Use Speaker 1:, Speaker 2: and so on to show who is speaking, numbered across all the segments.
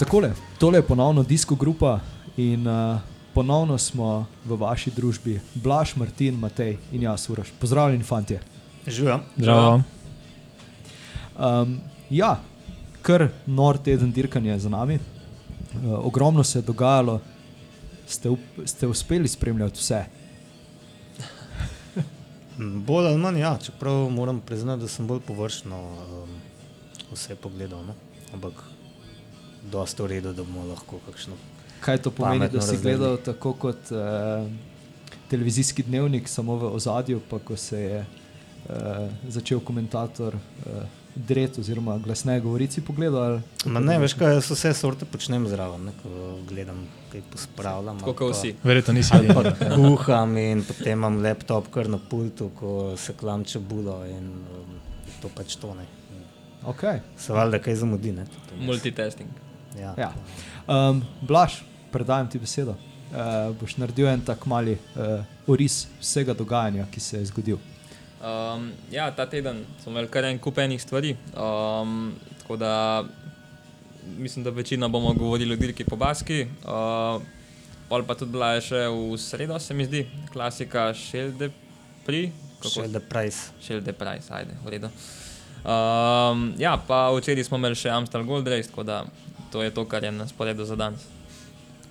Speaker 1: Takole, tole je ponovno disko grupa in uh, ponovno smo v vaši družbi, Blaž, Martin, Matej in jaz, Uraš. Pozdravljeni, fanti.
Speaker 2: Živijo.
Speaker 3: Zdravo.
Speaker 1: Um, ja, kar nor teden dirkanja je za nami. Uh, ogromno se je dogajalo, ste, up, ste uspeli spremljati vse.
Speaker 2: Bolj ali manj, ja, čeprav moram priznati, da sem bolj površno um, vse pogledal. No? Ampak, dosta v redu, da bomo lahko kakšno.
Speaker 1: Kaj to pomeni, da si
Speaker 2: razdelili.
Speaker 1: gledal tako kot uh, televizijski dnevnik, samo v ozadju, pa ko se je uh, začel komentator uh, dret oziroma glasneje govoriti, si pogledal?
Speaker 2: Ma ne, veš kaj, jaz vse sorte počnem zraven, ne, ko gledam, kaj pospravljam.
Speaker 4: Tako kot vsi.
Speaker 3: Verjetno nisi
Speaker 2: Ali pa kuham in potem imam laptop kar na pultu, ko se klam čebulo in um, to pač to ne.
Speaker 1: Okay.
Speaker 2: Se valjda kaj zamudi, ne.
Speaker 4: Multitasking.
Speaker 2: Ja.
Speaker 1: Ja. Um, Blaž, predajam ti besedo. Uh, boš naredil en tak mali uh, oris vsega dogajanja, ki se je zgodil.
Speaker 4: Um, ja, ta teden smo imeli kar en kup enih stvari. Um, tako da mislim, da večino bomo govorili o dirki po Baski. Uh, pol pa tudi bila je še v sredo, se mi zdi, klasika Šelde pri.
Speaker 2: Da price.
Speaker 4: Šelde Price, ajde, v redu. Um, ja, pa včeraj smo imeli še Amstel Gold Race, tako da to je to, kar je na sporedu za danes.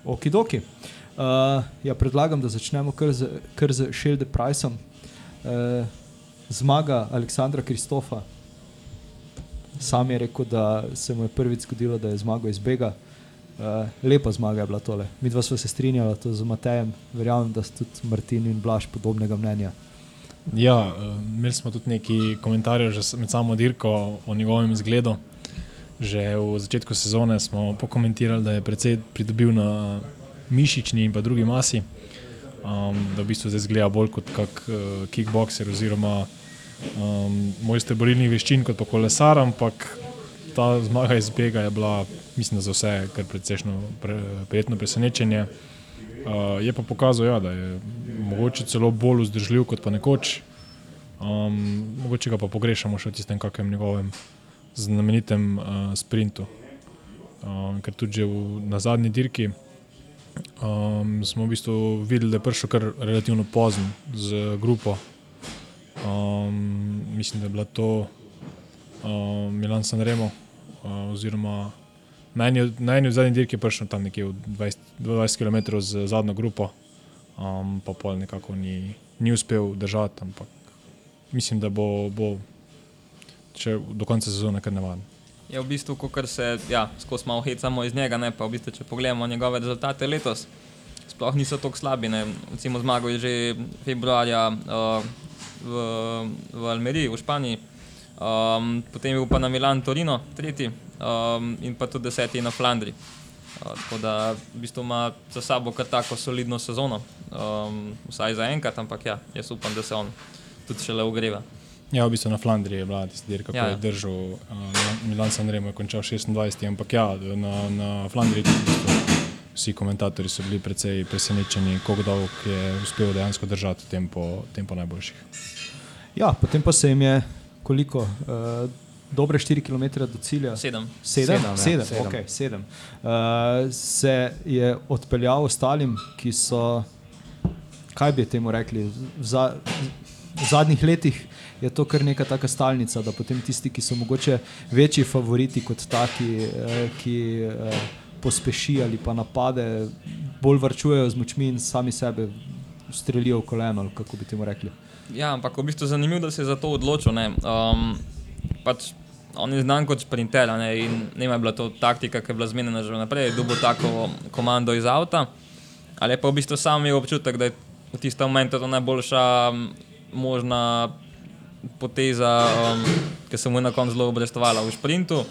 Speaker 1: Okidoki. Uh, ja, predlagam, da začnemo kar z, kar z Šelde Priceom. Uh, zmaga Aleksandra Kristofa. Sam je rekel, da se mu je prvič zgodilo, da je zmagal iz Bega. Uh, lepa zmaga je bila tole. Mi dva sva se strinjala to z Matejem, verjamem, da sta tudi Martin in Blaž podobnega mnenja.
Speaker 3: Ja, imeli smo tudi nekaj komentarjev že med samo dirko o njegovem izgledu. Že v začetku sezone smo pokomentirali, da je precej pridobil na mišični in pa drugi masi, um, da v bistvu zdaj zgleda bolj kot kak uh, kickboxer oziroma um, mojster borilnih veščin kot pa kolesar, ampak ta zmaga iz Bega je bila, mislim, za vse kar precejšno pre, prijetno presenečenje. Uh, je pa pokazal, ja, da je mogoče celo bolj vzdržljiv kot pa nekoč. Um, mogoče ga pa pogrešamo še v tistem kakem njegovem znamenitem uh, sprintu. Um, ker tudi v, na zadnji dirki um, smo v bistvu videli, da je prišel kar relativno pozno z grupo. Um, mislim, da je bila to um, Milan Sanremo, uh, oziroma na eni, na eni od zadnjih dirk je prišel tam nekje v 20, 20 km z zadnjo grupo, um, pa pol nekako ni, ni uspel držati, ampak mislim, da bo, bo če do konca sezone kar navaden.
Speaker 4: Je v bistvu, kot se ja, skozi malo hecamo iz njega, ne pa v bistvu, če pogledamo njegove rezultate letos, sploh niso tako slabi. Ne. Recimo zmagal je že februarja uh, v, v Almeriji, v Španiji, um, potem je bil pa na Milan, Torino, tretji um, in pa tudi deseti na Flandriji. Uh, tako da v bistvu ima za sabo kar tako solidno sezono, um, vsaj za enkrat, ampak ja, jaz upam, da se on tudi šele ogreva.
Speaker 3: Ja, v bistvu na Flandriji je bila tista dirka,
Speaker 4: Ja,
Speaker 3: ko
Speaker 4: ja.
Speaker 3: je držal uh, Milan Sanremo, je končal 26, ampak ja, na, na Flandriji tudi v bistvu vsi komentatorji so bili precej presenečeni, kako dolgo je uspel dejansko držati tempo, tempo najboljših.
Speaker 1: Ja, potem pa se jim je koliko, uh, dobre 4 km do cilja.
Speaker 4: Sedem.
Speaker 1: Sedem,
Speaker 2: Sedem, ja,
Speaker 1: sedem,
Speaker 2: sedem.
Speaker 1: Okay, sedem. Uh, se je odpeljal ostalim, ki so, kaj bi temu rekli, v, za, v zadnjih letih je to kar neka taka stalnica, da potem tisti, ki so mogoče večji favoriti kot taki, uh, ki uh, pospeši ali pa napade, bolj varčujejo z močmi in sami sebe strelijo v koleno, kako bi temu rekli.
Speaker 4: Ja, ampak v bistvu je zanimivo, da se je za to odločil. Um, pač on je znan kot sprinter ne, in ne vem, je bila to taktika, ki je bila zmenjena že vnaprej, da bo tako komando iz avta. Ali pa v bistvu sam imel občutek, da je v tistem momentu to najboljša možna poteza, um, ki se mu je na koncu zelo obrestovala v sprintu.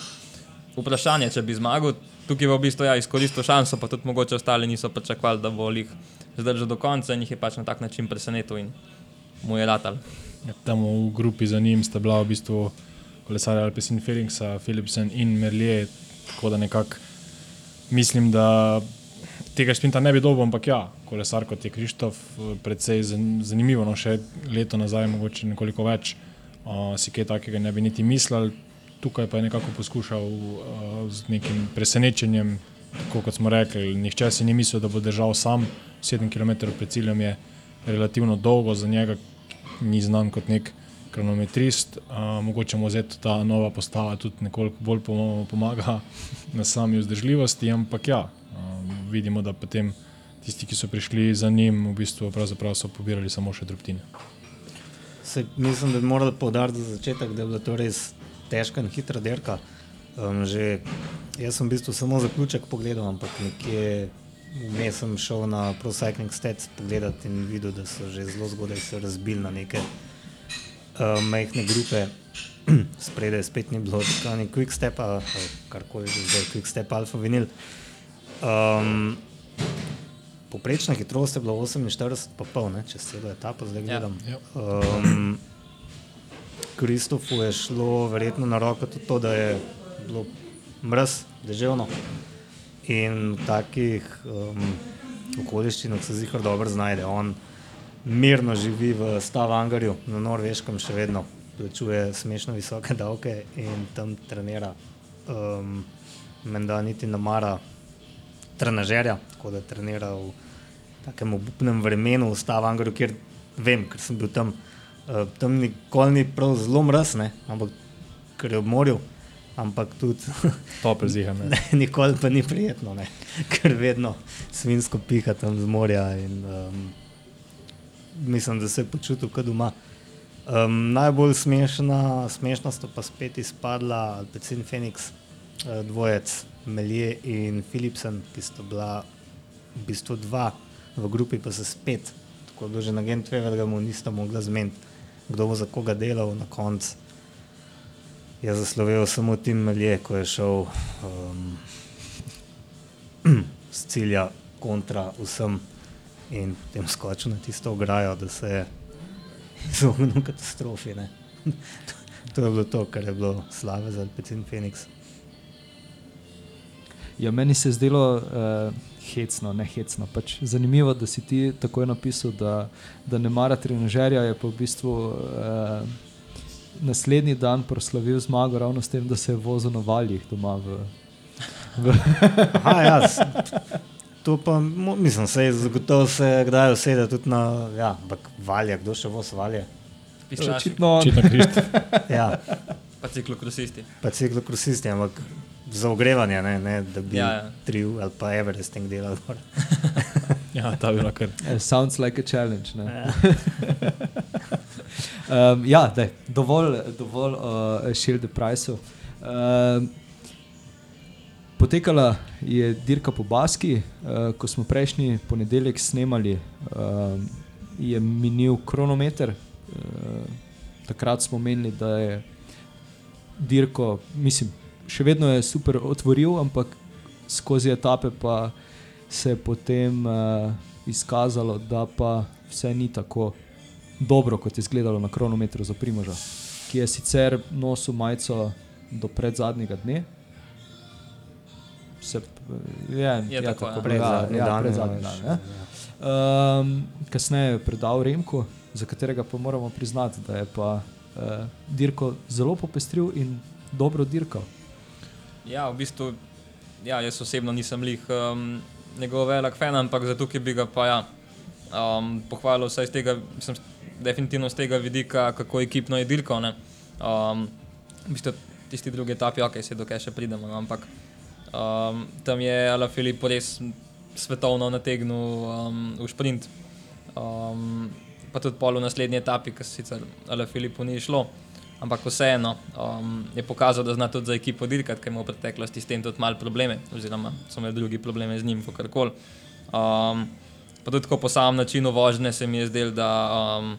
Speaker 4: Vprašanje, če bi zmagal, tukaj je v bistvu ja, izkoristil šanso, pa tudi mogoče ostali niso pričakovali, da bo jih zdržal do konca in jih je pač na tak način presenetil in mu je latal.
Speaker 3: Ja, tam v grupi za njim sta bila v bistvu kolesarja Alpecin Feringsa, Philipsen in Merlier, tako da nekako mislim, da tega sprinta ne bi dobil, ampak ja, kolesar kot je Krištof, eh, zan- zanimivo, no še leto nazaj, mogoče nekoliko več, uh, si kaj takega ne bi niti mislili. tukaj pa je nekako poskušal uh, z nekim presenečenjem, tako kot smo rekli. Nihče si ni mislil, da bo držal sam 7 km pred ciljem, je relativno dolgo za njega, ni znan kot nek kronometrist. Uh, mogoče mu vzeti ta nova postava tudi nekoliko bolj pomaga na sami vzdržljivosti, ampak ja, uh, vidimo, da potem tisti, ki so prišli za njim, v bistvu so pobirali samo še drobtine.
Speaker 2: Se, mislim, da bi morali poudariti za začetek, da je bila to res težka in hitra dirka. Um, že, jaz sem v bistvu samo zaključek pogledal, ampak nekje vmes sem šel na Pro Cycling Stats pogledat in videl, da so že zelo zgodaj se razbili na neke uh, majhne grupe. Spredaj spet ni bilo tako ni Quick Step, karkoli že zdaj, Quick Step Alpha Vinyl. Um, Poprečna hitrost je bila 48, pa pol, ne, če se celo etapo zdaj gledam.
Speaker 3: Ja.
Speaker 2: Um, Kristofu je šlo verjetno na roko tudi to, da je bilo mraz, deževno. In v takih um, okoliščinah se zihar dobro znajde. On mirno živi v Stavangarju na Norveškem, še vedno plačuje smešno visoke davke in tam trenira. Um, Menda niti ne mara trenažerja, tako da trenira v takem obupnem vremenu v Stavangarju, kjer vem, ker sem bil tam. Uh, tam nikoli ni prav zelo mrzne, ampak ker je ob morju, ampak tudi
Speaker 3: Topel zihan. ne.
Speaker 2: nikoli pa ni prijetno, ne? ker vedno svinsko piha tam z morja in um, mislim, da se je počutil kot doma. Um, najbolj smešna, smešna sta pa spet izpadla Phoenix, uh, dvojec Melje in Philipsen, ki sta bila v bistvu dva, v grupi pa se spet, tako da že na Gent Weverga mu nista mogla zmeniti, kdo bo za koga delal na koncu. Je zaslovel samo Tim Melje, ko je šel um, z cilja kontra vsem in potem skočil na tisto ograjo, da se je izognil katastrofi. to je bilo to, kar je bilo slave za Alpecin Phoenix.
Speaker 1: Ja, meni se je zdelo uh, hecno, ne hecno. Pač zanimivo, da si ti takoj napisal, da, da ne mara trenažerja, je pa v bistvu uh, naslednji dan proslavil zmago ravno s tem, da se je vozil na valjih doma. V, v
Speaker 2: Aha, ja, to pa mislim, se je zagotovo se kdaj usede tudi na ja, ampak valje, kdo še voz valje.
Speaker 4: Piščaši,
Speaker 1: Očitno,
Speaker 3: Očitno.
Speaker 2: Ja,
Speaker 4: pa ciklokrosisti.
Speaker 2: pa ciklokrosisti, ampak za ogrevanje, ne, ne da bi
Speaker 4: Ja,
Speaker 2: ja, triv ali pa Everesting delal. gor.
Speaker 3: Ja, ta bi
Speaker 1: eh, sounds like a challenge. ne.
Speaker 2: Ja.
Speaker 1: Um, ja, daj, dovolj, dovolj o uh, Shield Priceu. Um, potekala je dirka po Baski, uh, ko smo prejšnji ponedeljek snemali, um, je minil kronometer. Uh, takrat smo menili, da je dirko, mislim, še vedno je super otvoril, ampak skozi etape pa se je potem uh, izkazalo, da pa vse ni tako dobro, kot je izgledalo na kronometru za Primoža, ki je sicer nosil majico do predzadnjega dne. Se, je,
Speaker 4: Je tako, ja.
Speaker 2: Predzadnji
Speaker 1: ja,
Speaker 2: dan,
Speaker 1: predzadnji
Speaker 2: ja,
Speaker 1: dan. Ja. Um, kasneje je predal Remku, za katerega pa moramo priznati, da je pa uh, dirko zelo popestril in dobro dirkal.
Speaker 4: Ja, v bistvu, ja, jaz osebno nisem lih um, njegov velik fan, ampak zato, ki bi ga pa ja, um, pohvalil vsaj z tega, sem definitivno z tega vidika, kako ekipno je dirkal. Um, v bistvu tisti drugi etapi, ok, se dokaj še pridemo, no, ampak um, tam je Ala Filip res svetovno nategnil um, v sprint. Um, pa tudi pol v naslednji etapi, ki sicer Ala Filipu ni šlo. Ampak vseeno um, je pokazal, da zna tudi za ekipo dirkati, ker ima v preteklosti s tem tudi malo probleme, oziroma so imeli drugi probleme z njim, kakorkoli. Um, pa tudi po samem načinu vožnje se mi je zdelo, da um,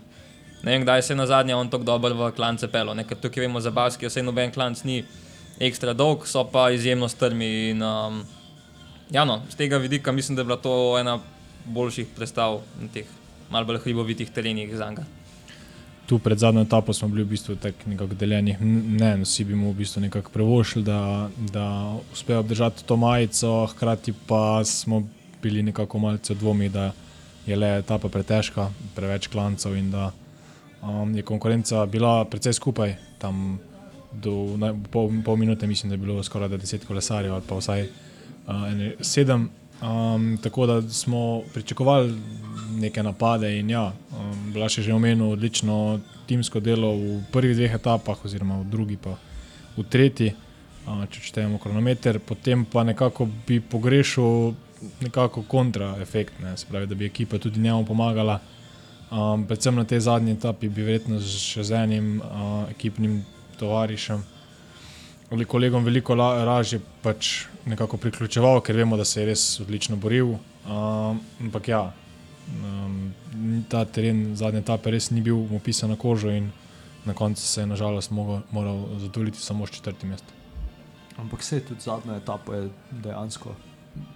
Speaker 4: ne vem, kdaj se je na zadnje on tako dober v klance pelo. Ne? Ker tukaj vemo za Baski, vse noben klanc ni ekstra dolg, so pa izjemno strmi. In, um, ja, no, z tega vidika mislim, da je bila to ena boljših predstav na teh malo bolj hribovitih terenih za njega.
Speaker 3: Tu pred zadnjo etapo smo bili v bistvu tako nekako deljeni. Ne, vsi bi mu v bistvu nekako prevošili, da, da uspe obdržati to majico, hkrati pa smo bili nekako malce dvomi, da je le etapa pretežka, preveč klancev in da um, je konkurenca bila precej skupaj. Tam do naj, pol, pol minute, mislim, da je bilo skoraj 10 kolesarjev ali pa vsaj uh, sedem. Um, tako da smo pričakovali neke napade in ja, um, Blaž je že omenil odlično timsko delo v prvih dveh etapah, oziroma v drugi pa v tretji, uh, če štejemo kronometer, potem pa nekako bi pogrešal nekako kontraefekt, ne, se pravi, da bi ekipa tudi njemu pomagala. Um, predvsem na tej zadnji etapi bi verjetno še z enim uh, ekipnim tovarišem ali kolegom veliko lažje pač nekako priključeval, ker vemo, da se je res odlično boril. Um, ampak ja, um, ta teren zadnje etape res ni bil mu pisan na kožo in na koncu se je nažalost mogo, moral zadovoljiti samo s četrtim mestom.
Speaker 1: Ampak vse tudi zadnja etapa je dejansko,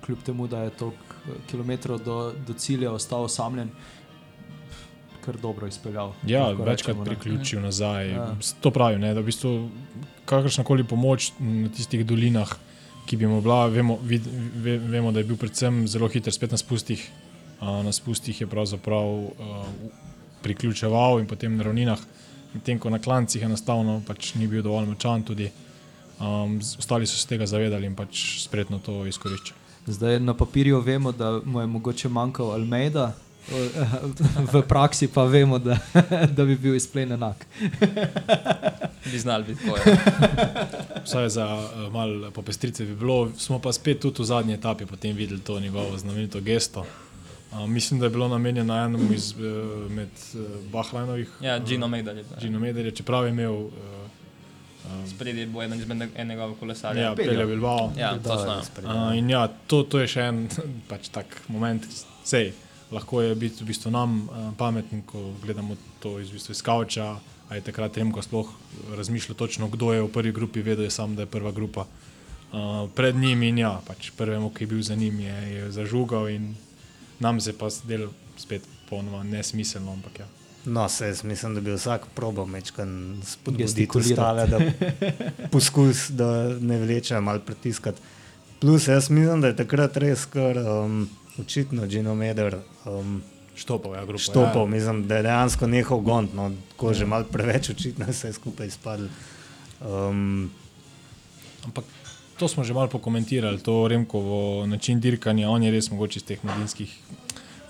Speaker 1: kljub temu, da je toliko kilometrov do, do cilja ostal osamljen, kar dobro izpeljal.
Speaker 3: Ja, večkrat
Speaker 1: rečemo, ne.
Speaker 3: priključil nazaj.
Speaker 1: Ja.
Speaker 3: To pravi, ne, da v bistvu kakršna koli pomoč na tistih dolinah, ki bi mu bila, vemo, vid, ve, vemo da je bil predvsem zelo hiter, spet na spustih. Na spustih je pravzaprav uh, priključeval in potem na ravninah, medtem ko na klancih enostavno pač ni bil dovolj močan. Tudi, um, ostali so se tega zavedali in pač spretno to izkoriščali.
Speaker 1: Zdaj na papirju vemo, da mu je mogoče manjkal Almeida, v praksi pa vemo, da, da bi bil izplen enak.
Speaker 4: Bi znali biti tako.
Speaker 3: Vsaj za uh, malo popestrice bi bilo, smo pa spet tudi v zadnji etapi potem videli to njegovo znamenito gesto. Uh, mislim, da je bilo namenjeno enemu iz, uh, med uh, Bahrajnovih,
Speaker 4: Ja, Gino Megdal je.
Speaker 3: Gino Mederja, čeprav je imel uh,
Speaker 4: Spredje bo eden izmed enega kolesarja.
Speaker 3: ja. Pelja Bilbao.
Speaker 4: ja točno.
Speaker 3: Uh, in ja, to, to je še en pač tak moment, sej, lahko je biti v bistvu nam uh, pameten, ko gledamo to iz, v bistvu iz kavča. A je takrat Remko sploh razmišljal točno, kdo je v prvi grupi, vedel je sam, da je prva grupa uh, pred njim in ja, pač prvemu, ki je bil za njim, je, je zažugal in nam se pa zdelo spet ponoma nesmiselno, ampak ja.
Speaker 2: No, se jaz mislim, da bi vsak probal mečkan spodbuditi ostale, da poskus, da ne vleče malo pritiskati. Plus, jaz mislim, da je takrat res kar um, očitno Gino Meder um,
Speaker 3: Štopal je grupa.
Speaker 2: štopal,
Speaker 3: Ja.
Speaker 2: mislim, da je dejansko nehal gond, no, ko že malo preveč očitno vse skupaj izpadlo. Um,
Speaker 3: Ampak to smo že malo pokomentirali, to Remkovo način dirkanja. On je res mogoče iz teh mladinskih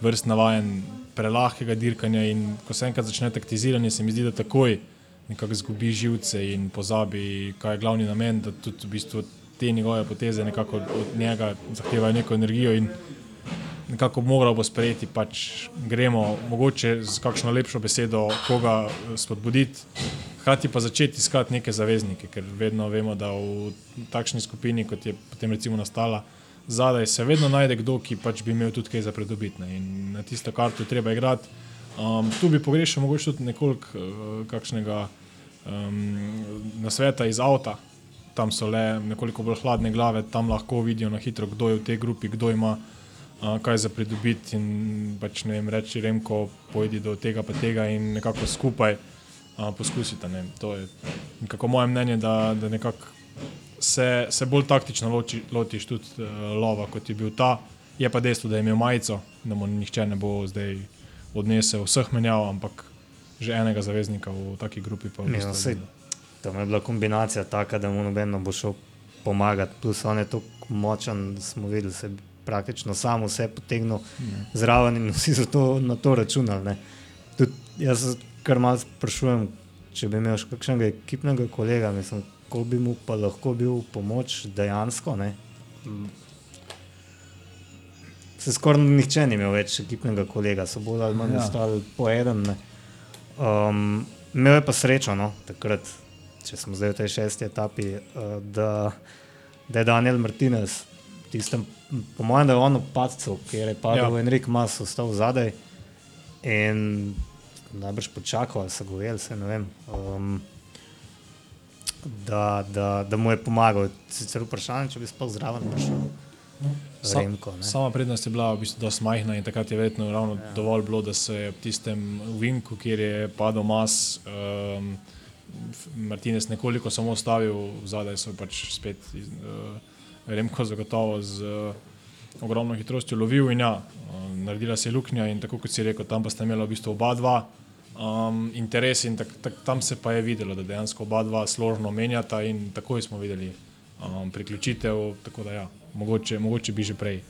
Speaker 3: vrst navaden prelahkega dirkanja. In ko se enkrat začne taktiziranje, se mi zdi, da takoj nekako izgubi živce in pozabi, kaj je glavni namen, da tudi v bistvu te njegove poteze nekako od, njega zahtevajo neko energijo. in Nekako moral bo sprejeti, pač gremo, mogoče z kakšno lepšo besedo, koga spodbuditi, hkrati pa začeti iskati neke zaveznike, ker vedno vemo, da v takšni skupini, kot je potem recimo nastala, zadaj se vedno najde kdo, ki pač bi imel tudi kaj za pridobiti. ne. In na tisto karto treba igrati. Um, tu bi pogrešal mogoče tudi nekoliko uh, kakšnega um, nasveta iz avta. Tam so le nekoliko bolj hladne glave, tam lahko vidijo na hitro, kdo je v tej grupi, kdo ima uh, kaj za pridobiti. In pač ne vem, reči Remko, pojdi do tega, pa tega in nekako skupaj uh, poskusite. Ne. To je nekako moje mnenje, da, da nekako se, se bolj taktično loči, lotiš tudi uh, lova, kot je bil ta. Je pa dejstvo, da je imel majico, da mu nihče ne bo zdaj odnesel vseh menjav, ampak že enega zaveznika v taki grupi. Pa v
Speaker 2: saj-
Speaker 3: ni.
Speaker 2: tam je bila kombinacija taka, da mu nobeno bo šel pomagati. Plus on je tako močen, smo videli, se praktično sam vse potegnil zraven in vsi so to, na to računali. ne. Tudi jaz kar malo sprašujem, če bi imel kakšnega ekipnega kolega, mislim, ko bi mu pa lahko bil v pomoč dejansko. Ne? Mm. Se skoraj nihče ni imel več ekipnega kolega, so bolj ali manj
Speaker 1: Ja.
Speaker 2: ostali po enem. ne. Um, imel je pa srečo, no, takrat, če smo zdaj v tej šesti etapi, uh, da, da je Daniel Martinez, tistem, po mojem, da je on opadcev, ker je padel
Speaker 3: ja.
Speaker 2: Enrik Mas, ostal zadaj in najbrž počakal, ali se govel, se ne vem. Um, Da, da, da mu je pomagal. Sicer vprašanje, če bi sploh zraven prišel. Remko, ne.
Speaker 3: Sama prednost je bila v bistvu dosti majhna in takrat je verjetno ravno ja. dovolj bilo, da se je v tistem vinku, kjer je padel mas, um, Martinez nekoliko samo ustavil, zadaj so pač spet iz, uh, Remko zagotovo z uh, ogromno hitrostjo lovil in ja, uh, naredila se je luknja in tako kot si rekel, tam pa sta imela v bistvu oba dva um, interes in tak, tak, tam se pa je videlo, da dejansko oba dva složno menjata in takoj smo videli um, priključitev, tako da ja, mogoče, mogoče bi že prej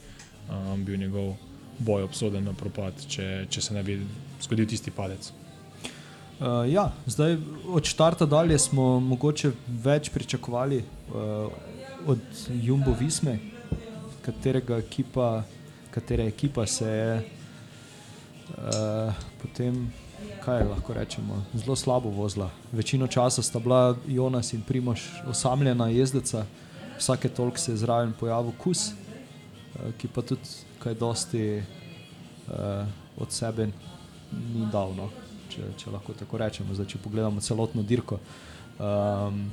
Speaker 3: um, bil njegov boj obsoden na propad, če, če se ne bi zgodil tisti padec.
Speaker 1: Uh, ja, zdaj od začetka dalje smo mogoče več pričakovali uh, od Jumbo Visme, katerega ekipa, katere ekipa se je uh, potem, kaj lahko rečemo, zelo slabo vozila. Večino časa sta bila Jonas in Primoš osamljena jezdeca, vsake toliko se je zraven pojavil kus, uh, ki pa tudi kaj dosti uh, od sebe ni dal. No če, če lahko tako rečemo. Zdaj, če pogledamo celotno dirko. Um,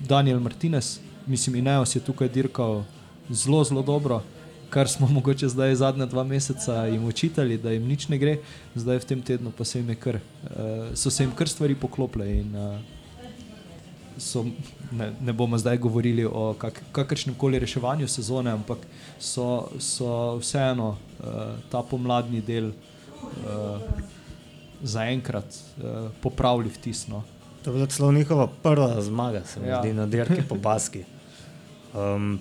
Speaker 1: Daniel Martinez, mislim, Ineos je tukaj dirkal zelo, zelo dobro, kar smo mogoče zdaj zadnja dva meseca jim učitali, da jim nič ne gre, zdaj v tem tednu pa se jim kar, uh, so se jim kar stvari poklopile. In, uh, So, ne, ne bomo zdaj govorili o kak, kakršnem koli reševanju sezone, ampak so, so vseeno uh, ta pomladni del uh, zaenkrat uh, popravili vtis. No.
Speaker 2: To je bila celo njihova prva zmaga, se mi
Speaker 1: Ja.
Speaker 2: zdi, na dirki po Baski. Um,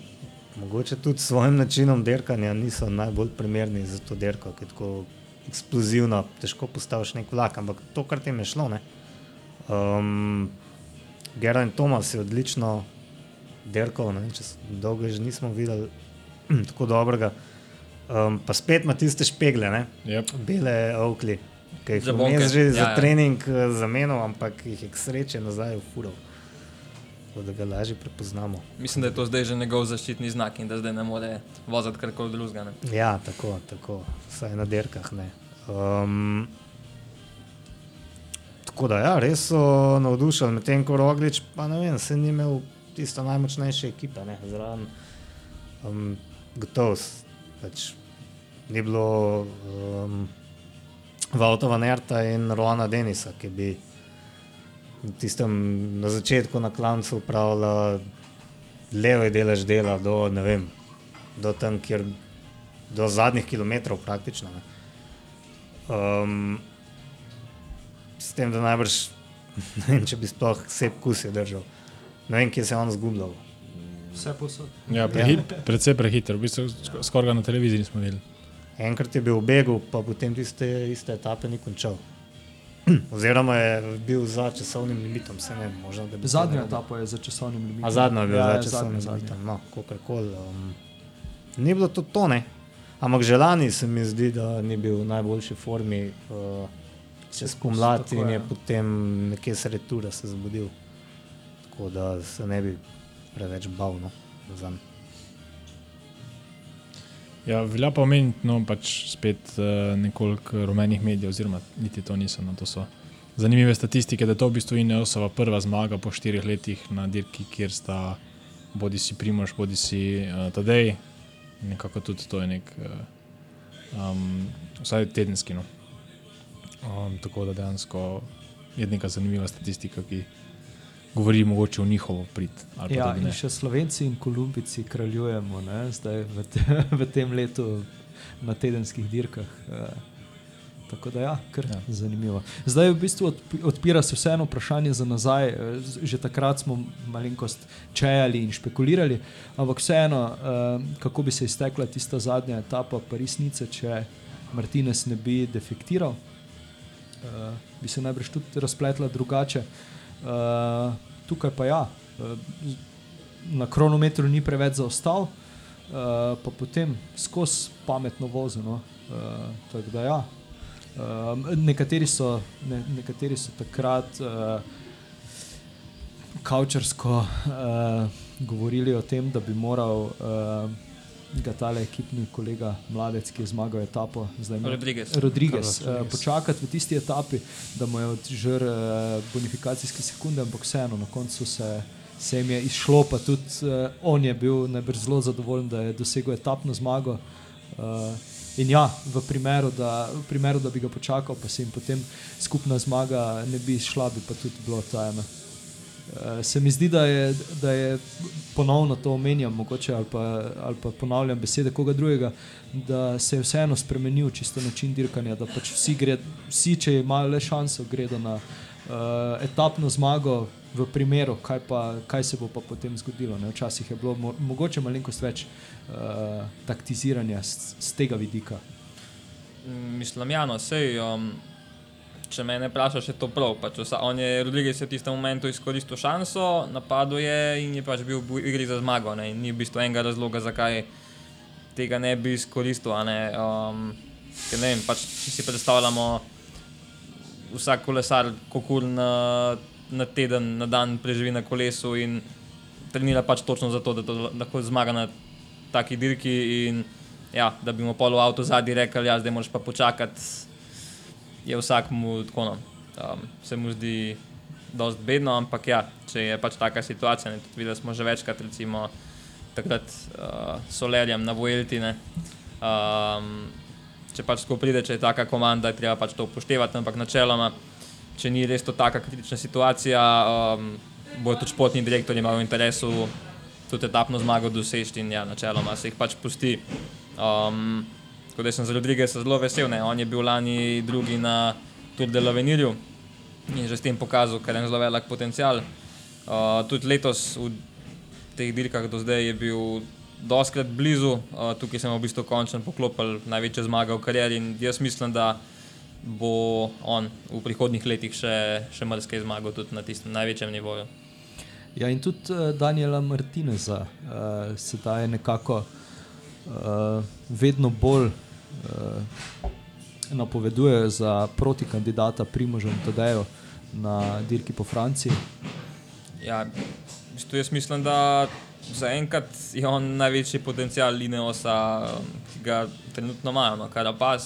Speaker 2: mogoče tudi s svojim načinom dirkanja niso najbolj primerni za to dirko, ki je tako eksplozivna, težko postaviš nek vlak, ampak to, kar ti je šlo. ne. Um, Geraint Tomas je odlično s- dolgo že nismo videli tako dobrega. Um, pa spet ima tiste špegle, ne?
Speaker 3: Yep.
Speaker 2: bele ovkli, ki jih je že
Speaker 4: Ja,
Speaker 2: za
Speaker 4: ja.
Speaker 2: trening eh, zamenjal, ampak jih je k sreči nazaj v furo. Tako da ga lažje prepoznamo.
Speaker 4: Mislim, da je to zdaj že njegov zaščitni znak in da zdaj ne more voziti karkoli drugega. ne.
Speaker 2: Ja, tako, tako, vsaj na derkah ne. Um, tako da, ja, res so navdušili, medtem ko Roglič, pa ne vem, se ni imel tisto najmočnejše ekipe, ne, zraven. Um, Gotovo, s- pač ni bilo um, Valtova Nerta in Roana Denisa, ki bi tistem na začetku na klancu upravljala levi delež dela do, ne vem, do tam, kjer do zadnjih kilometrov praktično. Ne. Um, s tem, da najbrž ne vem, če bi sploh vse kusje držal. Ne vem, kje se je on zgubljal.
Speaker 1: Vse posod.
Speaker 3: Ja, prehi, predvsej prehiter, v bistvu sk- skoraj na televiziji nismo videli.
Speaker 2: Enkrat je bil v begu, pa potem tiste iste etape ni končal. Oziroma je bil za časovnim limitom, se ne vem, možno da bi
Speaker 1: Zadnja etapa je za časovnim limitom.
Speaker 2: A zadnja je bila
Speaker 1: ja,
Speaker 2: ja,
Speaker 1: ja,
Speaker 2: za časovnim
Speaker 1: zadnja,
Speaker 2: limitom, no, kakorkoli. Um, ni bilo to tone, ampak že lani se mi zdi, da ni bil v najboljši formi. Uh, Čez pomlad in
Speaker 1: je.
Speaker 2: je potem nekje sredi tura se zbudil. Tako da se ne bi preveč bal. No, zanj.
Speaker 3: Ja, velja pa omeniti, no, pač spet uh, nekoliko rumenih medijev, oziroma niti to niso. No, to so zanimive statistike, da je to v bistvu Ineosova prva zmaga po štirih letih na dirki, kjer sta bodi si Primož, bodi si uh, Tadej. Nekako tudi to je nek, uh, um, vsaj tedenski. No. Um, tako da dejansko je neka zanimiva statistika, ki govori mogoče o njihovo prid. pa
Speaker 1: Ja, in še Slovenci in Kolumbici kraljujemo ne, zdaj v, te, v tem letu na tedenskih dirkah. Eh, Tako da, ja, kar ja. Zanimivo. Zdaj, v bistvu odp- odpira se vseeno vprašanje za nazaj. eh, Že takrat smo malenkost čejali in špekulirali, ampak vseeno, eh, kako bi se iztekla tista zadnja etapa Parisnice, če Martinez ne bi defektiral, bi se najbrž tudi razpletla drugače. Eh, tukaj pa ja, z- na kronometru ni preveč zaostal, eh, pa potem skozi pametno vozil. No. Eh, tako da ja. Um, nekateri, so, ne, nekateri so takrat uh, kaučarsko uh, govorili o tem, da bi moral uh, ga tale ekipni kolega Mladec, ki je zmagal etapo, zdaj ima-
Speaker 4: Rodriguez.
Speaker 1: Rodriguez, uh,
Speaker 2: Rodriguez.
Speaker 1: počakati v tisti etapi, da mu je odžrl uh, bonifikacijske sekunde, ampak vseeno na koncu se, se jim je izšlo, pa tudi uh, on je bil najbrž zelo zadovoljen, da je dosegel etapno zmago. Uh, In ja, v primeru, da, v primeru, da bi ga počakal, pa se jim potem skupna zmaga ne bi šla, bi pa tudi bilo ta Uh, se mi zdi, da je, da je ponovno to omenjam, mogoče ali pa, ali pa ponavljam besede koga drugega, da se je vseeno spremenil čisto način dirkanja, da pač vsi, gre, vsi če imajo le šanso, gredo na uh, etapno zmago. V primeru, kaj, pa, kaj se bo potem zgodilo. Ne? Včasih je bilo mo mogoče malenkost več uh, taktiziranja z tega vidika.
Speaker 4: Mislim, ja, no, sej, um, če me ne vprašaš, je to prav. Pač vsa, on je Rodriguez je v tistem momentu izkoristil šanso, napadel je in je pač bil v igri za zmago. Ne? Ni v bistvu enega razloga, zakaj tega ne bi izkoristil. Ne? Um, ker ne vem, pač, če si predstavljamo, vsak kolesar, kako na, na teden, na dan preživi na kolesu in trenira pač točno zato, da to lahko zmaga na taki dirki. In, ja, da bi mu polo avto zadnji rekel, ja, zdaj moraš pa počakati je vsakmu tako. No. Um, se mu zdi dosti bedno, ampak ja, če je pač taka situacija, videli smo že večkrat, recimo takrat uh, solerjem na Vojeltine. Um, če pač tako pride, če je taka komanda, je treba pač to upoštevati, ampak načeloma, če ni res to taka kritična situacija, um, bo tudi športni direktor imel v interesu tudi etapno zmago doseči in ja, načeloma se jih pač pusti. Um, Tako da sem za Rodriguez zelo vesel. Ne? On je bil lani drugi na Tour de l'Avenirju in že s tem pokazal, ker je zelo velik potencial. Uh, tudi letos v teh dirkah do zdaj je bil doskrat blizu, uh, tukaj sem v bistvu končno poklopil največje zmage v karieri in jaz mislim, da bo on v prihodnih letih še, še marsikaj zmagal tudi na tistem največjem nivoju.
Speaker 1: Ja, in tudi uh, Daniela Martineza uh, se daje nekako uh, vedno bolj uh, napovedujejo za proti kandidata Primožem Tadejo na dirki po Franciji.
Speaker 4: Ja, jaz mislim, da zaenkrat je on največji potencial Lineosa, ki ga trenutno imajo, no, kar pa.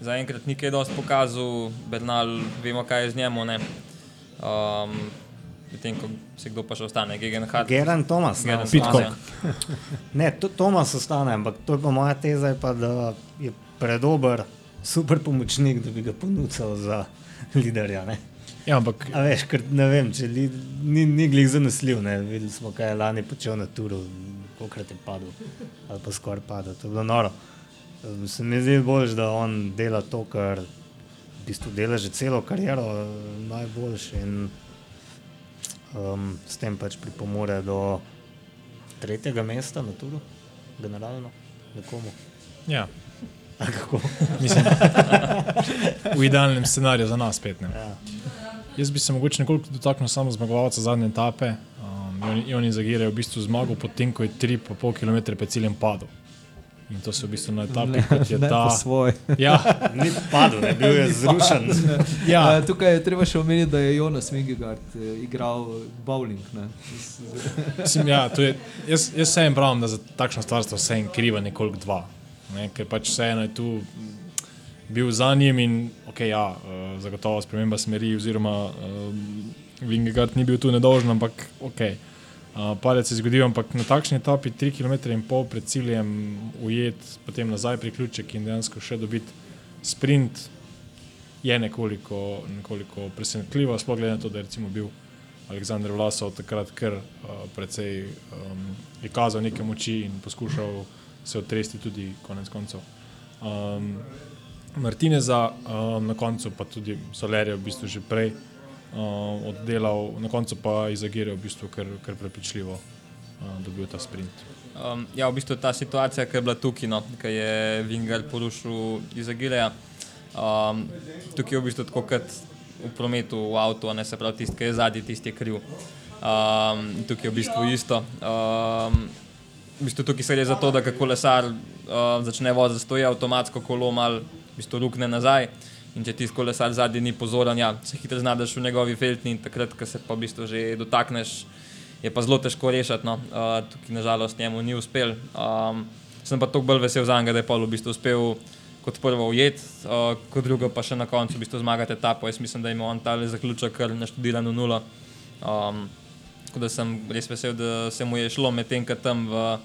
Speaker 4: Zaenkrat ni kaj dosti pokazal, Bernal, vemo, kaj je z njemu. Um, Medtem ko se kdo pa še ostane, Gegenhardt.
Speaker 2: Geran Tomas, ne,
Speaker 4: Thomas, ja.
Speaker 2: ne to, Tomas ostane, ampak to je pa moja teza, je pa, da je predober, super pomočnik, da bi ga ponudil za liderja. Ne?
Speaker 3: Ja, ampak
Speaker 2: A veš, ker ne vem, če li, ni, ni glih zanesljiv. Ne? Videli smo, kaj je lani počel na turu, kolikrat je padel, ali pa skoraj padel. To je bilo noro. Se mi zdi bolj, da on dela to, kar v bistvu dela že celo kariero, najboljši. In um, s tem pač pripomore do tretjega mesta na turu, generalno, nekomu.
Speaker 3: ja, mislim, v idealnem scenariju za nas spet. Ne.
Speaker 2: Ja.
Speaker 3: Jaz bi se mogoče nekoliko dotaknil samo zmagovalca zadnje etape. Um, in oni zagirajo v bistvu zmago, potem ko je 3,5 km pred ciljem padel. In to se v bistvu na etapi, kot je
Speaker 1: ne
Speaker 3: ta. Ja,
Speaker 2: Ni padel, ne, bil je zrušen.
Speaker 3: ja,
Speaker 1: Uh, tukaj je treba še omeniti, da je Jonas Mingegard uh, igral bowling. Ne?
Speaker 3: Mislim, ja, to je, jaz, jaz vseeno pravim, da za takšno stvar sta vseeno kriva nekoliko dva. Ne, ker pač vseeno je tu bil za njim in okay, ja, uh, zagotovo sprememba smeri, oziroma uh, Vingegard ni bil tu nedolžen, ampak ok. Uh, padec se je zgodil, ampak na takšni etapi 3 km in pol pred ciljem ujet, potem nazaj priključek in dejansko še dobiti sprint je nekoliko, nekoliko presenetljivo, sploh glede na to, da je bil Aleksandr Vlasov takrat kar uh, precej um, je kazal neke moči in poskušal se otresti tudi konec koncev. Um, Martineza um, na koncu pa tudi Solerje v bistvu že prej um, oddelal, na koncu pa Izagirje v bistvu kar, kar prepričljivo um, dobil ta sprint.
Speaker 4: Um, ja, v bistvu ta situacija, ki je bila tukaj, no, ki je Vingar porušil iz Agileja. Um, tukaj je v bistvu tako kot v prometu, v avtu, ne se pravi, tisti, ki je zadnji, tisti je kriv. Um, tukaj je v bistvu isto. Um, v bistvu tukaj se gre za to, da ko kolesar uh, začne voziti, stoji avtomatsko kolo mal v bistvu rukne nazaj. In če ti kolesar zadnji ni pozoren, ja, se hitro znajdeš v njegovi feltni in takrat, ko se pa v bistvu že dotakneš, je pa zelo težko rešiti. No. Uh, tukaj nažalost njemu ni uspel. Um, sem pa tako bolj vesel za njega, da je pa v bistvu uspel kot prvo ujet, uh, kot drugo pa še na koncu v bistvu zmagati etapo. Jaz mislim, da ima on ta zaključek kar naštudiran v nulo. Um, tako da sem res vesel, da se mu je šlo medtem, ko tam v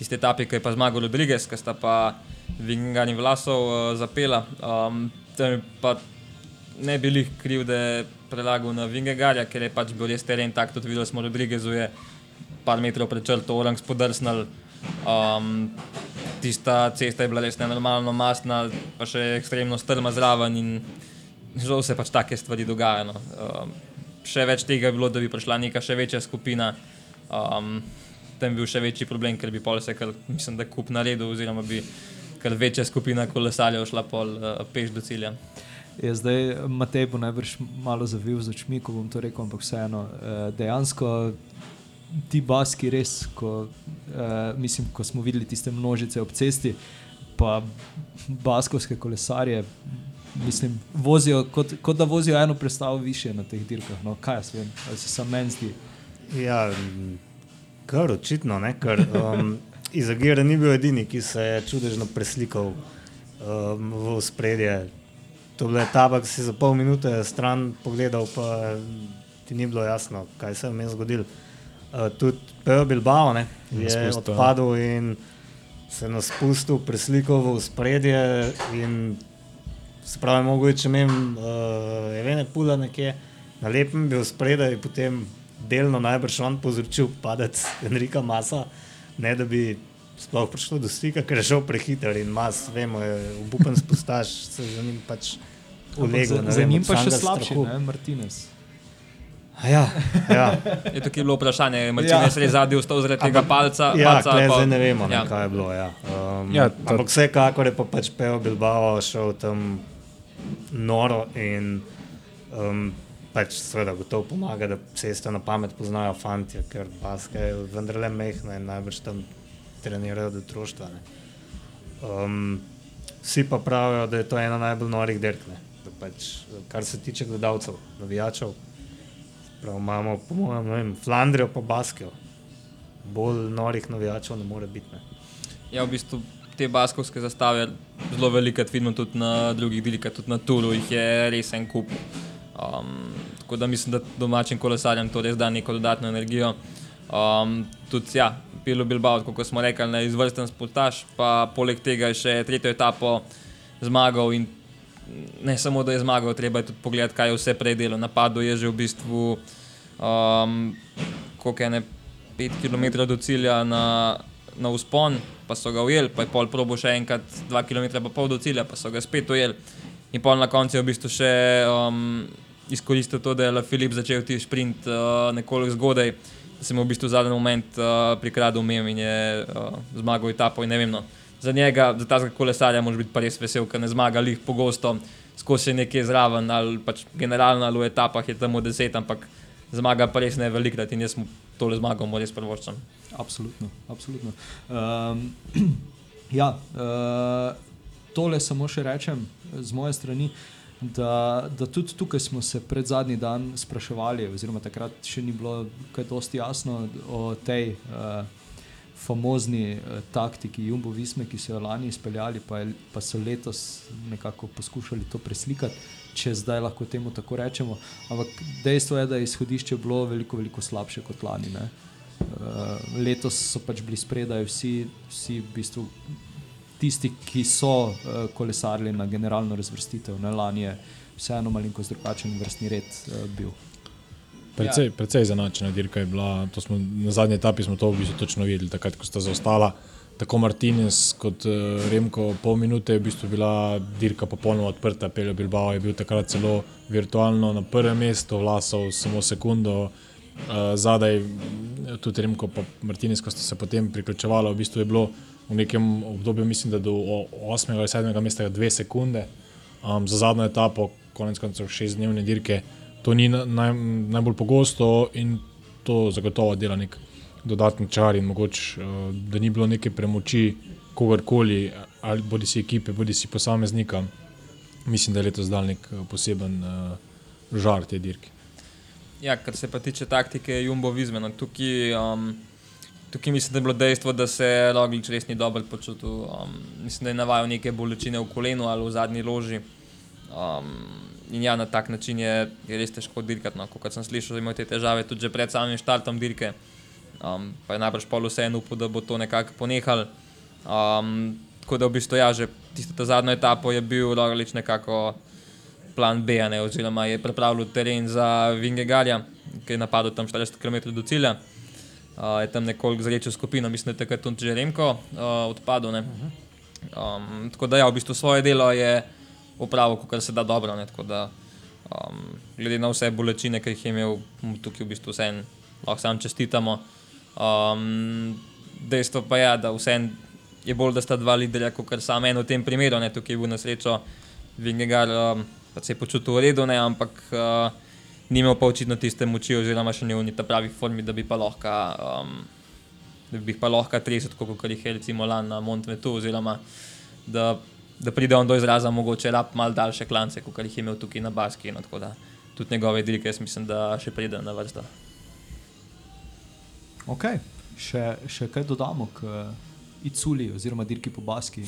Speaker 4: tisti etapi, ki je pa zmagal Rodriguez, ki sta pa Vingar in Vlasov uh, zapela. Um, je pa ne bi jih kriv, da je prelagal na Vingegarja, ker je pač bil res teren tak, tudi videli smo Rodrigezu je par metrov pred črto orang spodrsnil. Um, tista cesta je bila res nenormalno masna, pa še ekstremno strma zraven in žal se pač take stvari dogajajo. No. Um, še več tega je bilo, da bi prišla neka še večja skupina. Um, tam bi bil še večji problem, ker bi pol se, kar, mislim, da kup naredil, oziroma bi kar večja skupina kolesarjev šla pol uh, peš do cilja.
Speaker 1: Je zdaj Matej bo najbrž malo zavil z očmi, ko bom to rekel, ampak vseeno, eh, dejansko ti baski res, ko, eh, mislim, ko smo videli tiste množice ob cesti, pa baskovske kolesarje, mislim, vozijo kot, kot da vozijo eno predstavo više na teh dirkah. No, kaj jaz vem, ali se sam meni zdi.
Speaker 2: Ja, kar očitno, ne, ker um, Izagira ni bil edini, ki se je čudežno preslikal um, v spredje. To je bila etapa, ki si za pol minute stran pogledal, pa ti ni bilo jasno, kaj se je vmes zgodilo. Uh, tudi Pejo Bilbao ne, je
Speaker 3: spustil, ja.
Speaker 2: odpadel in se na spustu preslikal v spredje. Se pravi, mogoče če imam uh, evene pula nekje na lepem, bil spredaj in potem delno najbrž on povzročil padec Enrika Masa, ne da bi sploh prišlo do stika, ker je šel prehiter in Mas, vemo, je obupen spustaš, se za njim pač ulegel.
Speaker 1: Za, za njim pa še slabši, ne, Martinez.
Speaker 2: Ja, ja.
Speaker 4: Je tukaj bilo vprašanje, ali ja. je res zadnji vstal zaradi tega palca.
Speaker 2: Ja,
Speaker 4: palca
Speaker 2: tle,
Speaker 4: pa-
Speaker 2: zdaj ne vemo, ne,
Speaker 4: Ja.
Speaker 2: kaj je bilo. Ja. Um,
Speaker 3: Ja, to-
Speaker 2: ampak vsekakor je pa pač Pejo Bilbao šel tam noro in um, pač seveda gotovo pomaga, da ceste na pamet poznajo fanti, ker baske je vendarle mehna in najbrž tam trenirajo do otroštva. ne. Um, vsi pa pravijo, da je to ena najbolj norih derkne. Pač, kar se tiče gledalcev, navijačev, prav imamo, po mojem, vem, Flandrijo pa Baskijo. Bolj norih navijačev ne more biti. Ne.
Speaker 4: Ja, v bistvu te baskovske zastave zelo velikrat vidimo tudi na drugih dirkah, tudi na Tulu jih je res en kup. Um, tako da mislim, da domačim kolesarjem to res da neko dodatno energijo. Um, tudi, ja, Pilo Bilbao, kot smo rekli, na izvrsten spotaž, pa poleg tega je še tretjo etapo zmagal in ne samo, da je zmagal, treba je tudi pogledati, kaj je vse prej delo. Napadlo je že v bistvu, um, koliko je ne 5 km do cilja na, na uspon, pa so ga ujeli, pa je pol probo še enkrat 2 km pa pol do cilja, pa so ga spet ujeli. In pol na koncu je v bistvu še um, izkoristil to, da je Filip začel ti sprint uh, nekoliko zgodaj, da se mu v bistvu zadnji moment uh, prikradel mem in je uh, zmagal etapo. In vem, no, za njega, za ta kolesarja, moraš biti pa res vesel, ker ne zmaga lih pogosto, skozi je nekje zraven, ali pač generalno ali v etapah je tam 10, ampak zmaga pa res ne velikrat in jaz mu tole zmago mu res prvoščam.
Speaker 1: Absolutno. absolutno. Um, ja, uh, tole samo še rečem z moje strani. Da, da tudi tukaj smo se pred zadnji dan spraševali, oziroma takrat še ni bilo kaj dosti jasno o tej uh, famozni uh, taktiki Jumbo Visme, ki so jo lani izpeljali, pa, je, pa so letos nekako poskušali to preslikati, če zdaj lahko temu tako rečemo. Ampak dejstvo je, da je izhodišče bilo veliko, veliko slabše kot lani. Ne? Uh, letos so pač bili spredaj vsi, vsi v bistvu tisti, ki so uh, kolesarili na generalno razvrstitev. Ne? Lani je vseeno malenkost drugačen vrstni red uh, bil.
Speaker 3: Precej, precej zanačena dirka je bila. Smo, na zadnji etapi smo to v bistvu točno videli, takrat, ko sta zaostala. Tako Martinez kot uh, Remko, pol minute je v bistvu bila dirka popolnoma odprta. Peljo Bilbao je bil takrat celo virtualno na prvem mestu, vlasov samo sekundo. Uh, zadaj tudi Remko in Martinez, ko sta se potem priključevala, v bistvu je bilo v nekem obdobju, mislim, da do 8. ali 7. mesta dve sekunde. Um, za zadnjo etapo, konec koncev šestdnevne dirke, to ni na, naj, najbolj pogosto in to zagotovo dela nek dodatni čar in mogoče, uh, da ni bilo neke premoči kogarkoli, ali bodi si ekipe, bodi si posameznika. Mislim, da je letos dal nek eh, poseben uh, žar te dirke.
Speaker 4: Ja, kar se pa tiče taktike Jumbo Vizmena, tukaj, um, tukaj mislim, da je bilo dejstvo, da se Roglič res ni dobro počutil. Um, mislim, da je navajal neke bolečine v kolenu ali v zadnji loži. Um, in ja, na tak način je, je res težko dirkati. No. Kot sem slišal, imajo te težave tudi že pred samim štartom dirke. Um, pa je najbrž pol vseeno upal, da bo to nekako ponehal. Um, tako da v bistvu ja, že tisto zadnjo etapo je bil Roglič nekako plan B, ne, oziroma je pripravil teren za Vingegarja, ki je napadel tam 40 km do cilja. Uh, je tam nekoliko zrečil skupino, mislim, da je takrat tudi že Remko uh, odpadel. ne. Um, tako da, ja, v bistvu svoje delo je opravil, kar se da dobro. Ne, tako da, um, glede na vse bolečine, ki jih je imel, tukaj v bistvu vse lahko sam čestitamo. Um, dejstvo pa je, da vseeno je bolj, da sta dva liderja, kot samo en v tem primeru. Ne, tukaj je bil na srečo Vingegar, um, pa se je počutil v redu, ne, ampak uh, ni imel pa očitno tiste moči, oziroma še ni v ta pravi formi, da bi pa lahko. Um, Da bi jih pa lahko 30, kot jih je recimo lani na Montvetu, oziroma da, da pride on do izraza, mogoče rab malo daljše klance, kot jih je imel tukaj na Baski. No, tako da tudi njegove dirke, jaz mislim, da še pride na vrsto.
Speaker 1: Ok, še, še kaj dodamo k uh, Iculi oziroma dirki po Baski.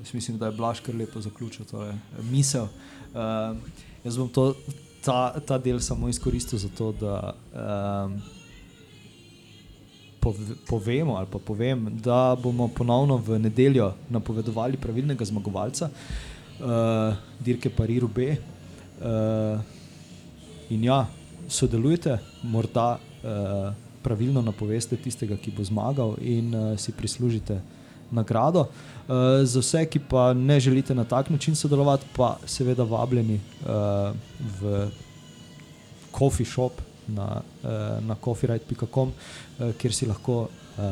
Speaker 1: Jaz mislim, da je Blaž kar lepo zaključil to je misel. Uh, jaz bom to, ta, ta del samo izkoristil za to, da um, pove, povemo pa povem, da bomo ponovno v nedeljo napovedovali pravilnega zmagovalca uh, dirke Pariru B. Uh, in ja, sodelujte, morda uh, pravilno napoveste tistega, ki bo zmagal, in uh, si prislužite nagrado. Uh, za vse, ki pa ne želite na tak način sodelovati, pa seveda vabljeni uh, v coffee shop na, uh, na coffeeright.com, uh, kjer si lahko. Uh,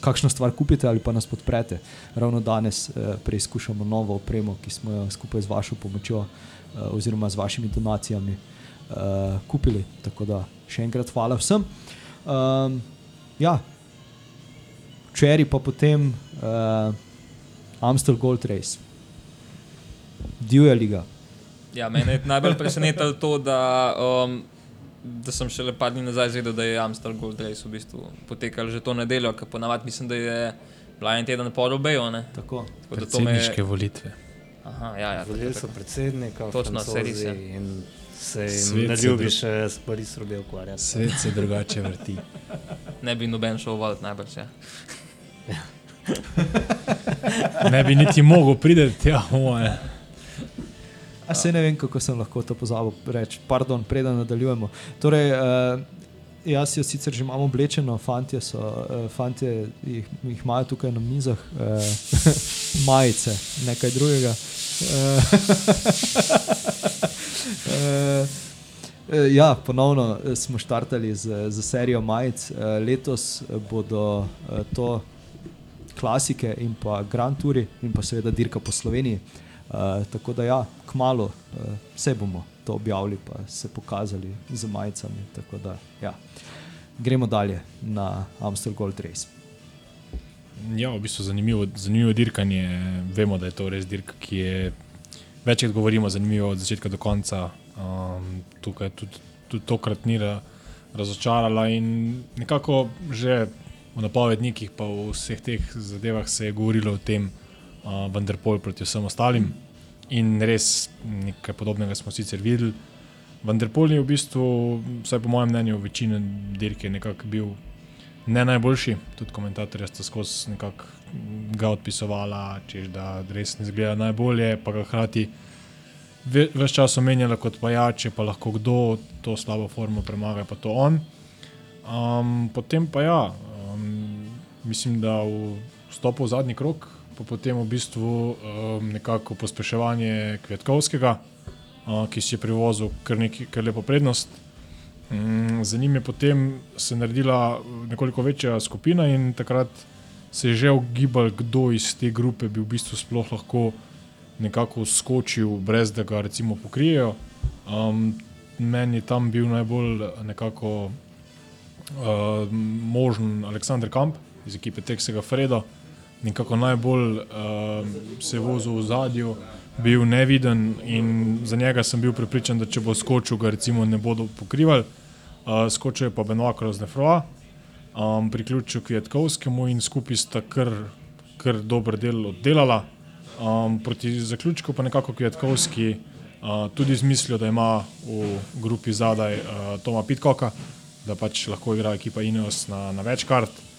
Speaker 1: Kakšno stvar kupite ali pa nas podprete. Ravno danes eh, preizkušamo novo opremo, ki smo jo skupaj z vašo pomočjo eh, oziroma z vašimi donacijami eh, kupili. Tako da še enkrat hvala vsem. Um, ja, včeraj pa potem uh, Amstel Gold Race, Divja liga.
Speaker 4: Ja, mene je najbolj presenetilo to, da, um, da sem šele par dni nazaj izvedel, da je Amstel Gold Race v bistvu potekal že to nedeljo, ker ponavadi mislim, da je bila en teden po Robeju.
Speaker 1: Tako.
Speaker 4: Tako da to me je.
Speaker 3: Predsedniške volitve.
Speaker 4: Aha, ja, ja,
Speaker 2: Volili
Speaker 4: tako,
Speaker 2: so predsednika,
Speaker 4: Točno,
Speaker 2: Francozi
Speaker 4: saj res je.
Speaker 2: in se jim ne
Speaker 3: se
Speaker 2: ljubi še s Pariz Robe ukvarjati.
Speaker 3: Svet se drugače vrti.
Speaker 4: Ne bi noben šel voditi najbrž. Ja.
Speaker 3: Ne bi niti mogel priti tja, moje.
Speaker 1: A se ne vem, kako sem lahko to pozabil reči. Pardon, preden nadaljujemo. Torej, uh, jaz jo sicer že imam oblečeno, fantje, so, uh, fantje jih, jih imajo tukaj na mizah, uh, majice, nekaj drugega. Uh, uh, ja, ponovno eh, smo štartali z, z serijo majic. Letos eh, bodo to klasike in pa Grand Touri in pa seveda dirka po Sloveniji. Uh, tako da ja, kmalo uh, vse bomo to objavili, pa se pokazali z majicami. Tako da ja. gremo dalje na Amsterdam Gold Race.
Speaker 3: Ja, v bistvu zanimivo, zanimivo dirkanje. Vemo, da je to res dirka, ki je večkrat govorimo, zanimivo od začetka do konca. Um, tukaj tudi, tudi tokrat ni ra- razočarala in nekako že v napovednikih, pa v vseh teh zadevah se je govorilo o tem, uh, vendar pol proti vsem ostalim. In res nekaj podobnega smo sicer videli. Vendar pol je v bistvu, vsaj po mojem mnenju, večina dirke nekako bil ne najboljši, tudi komentatorja sta skozi nekako ga odpisovala, češ da res ne zgleda najbolje, pa ga hkrati več čas omenjala kot pajače, pa lahko kdo to slabo formo premaga, pa to on. Um, potem pa ja, mislim, da v stopu v zadnji krok, pa potem v bistvu um, nekako pospeševanje Kvetkovskega, uh, ki si je privozil kar, neki, kar lepo prednost. Mm, Za njim je potem se naredila nekoliko večja skupina in takrat se je že ugibal, kdo iz te grupe bi v bistvu sploh lahko nekako skočil, brez da ga recimo pokrijejo. Um, meni je tam bil najbolj nekako uh, možen Aleksandr Kamp iz ekipe Texega Freda, nekako najbolj uh, se vozil v zadju. Bil neviden in za njega sem bil prepričan, da če bo skočil, ga recimo ne bodo pokrivali. Uh, skočil je pa Benoit Kroznefroa, um, priključil Kvetkovskemu in skupaj sta kar, kar dober del oddelala. Um, proti zaključku pa nekako Kvetkovski uh, tudi izmislil, da ima v grupi zadaj uh, Toma Pitkoka, da pač lahko igra ekipa Ineos na, na več kart.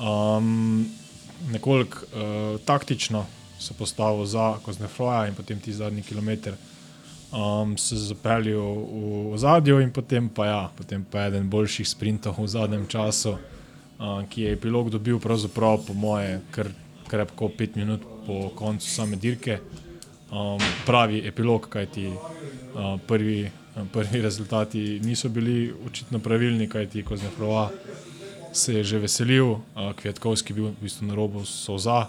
Speaker 3: Um, nekoliko uh, taktično se postavil za Koznefroja in potem ti zadnji kilometr um, se zapeljal v zadju in potem pa, ja, potem pa eden boljših sprintov v zadnjem času, um, ki je epilog dobil pravzaprav po moje kar krepko pet minut po koncu same dirke. Um, pravi epilog, kajti uh, prvi, prvi rezultati niso bili očitno pravilni, kajti Koznefrova se je že veselil, Kvetkovski bil v bistvu na robu soza,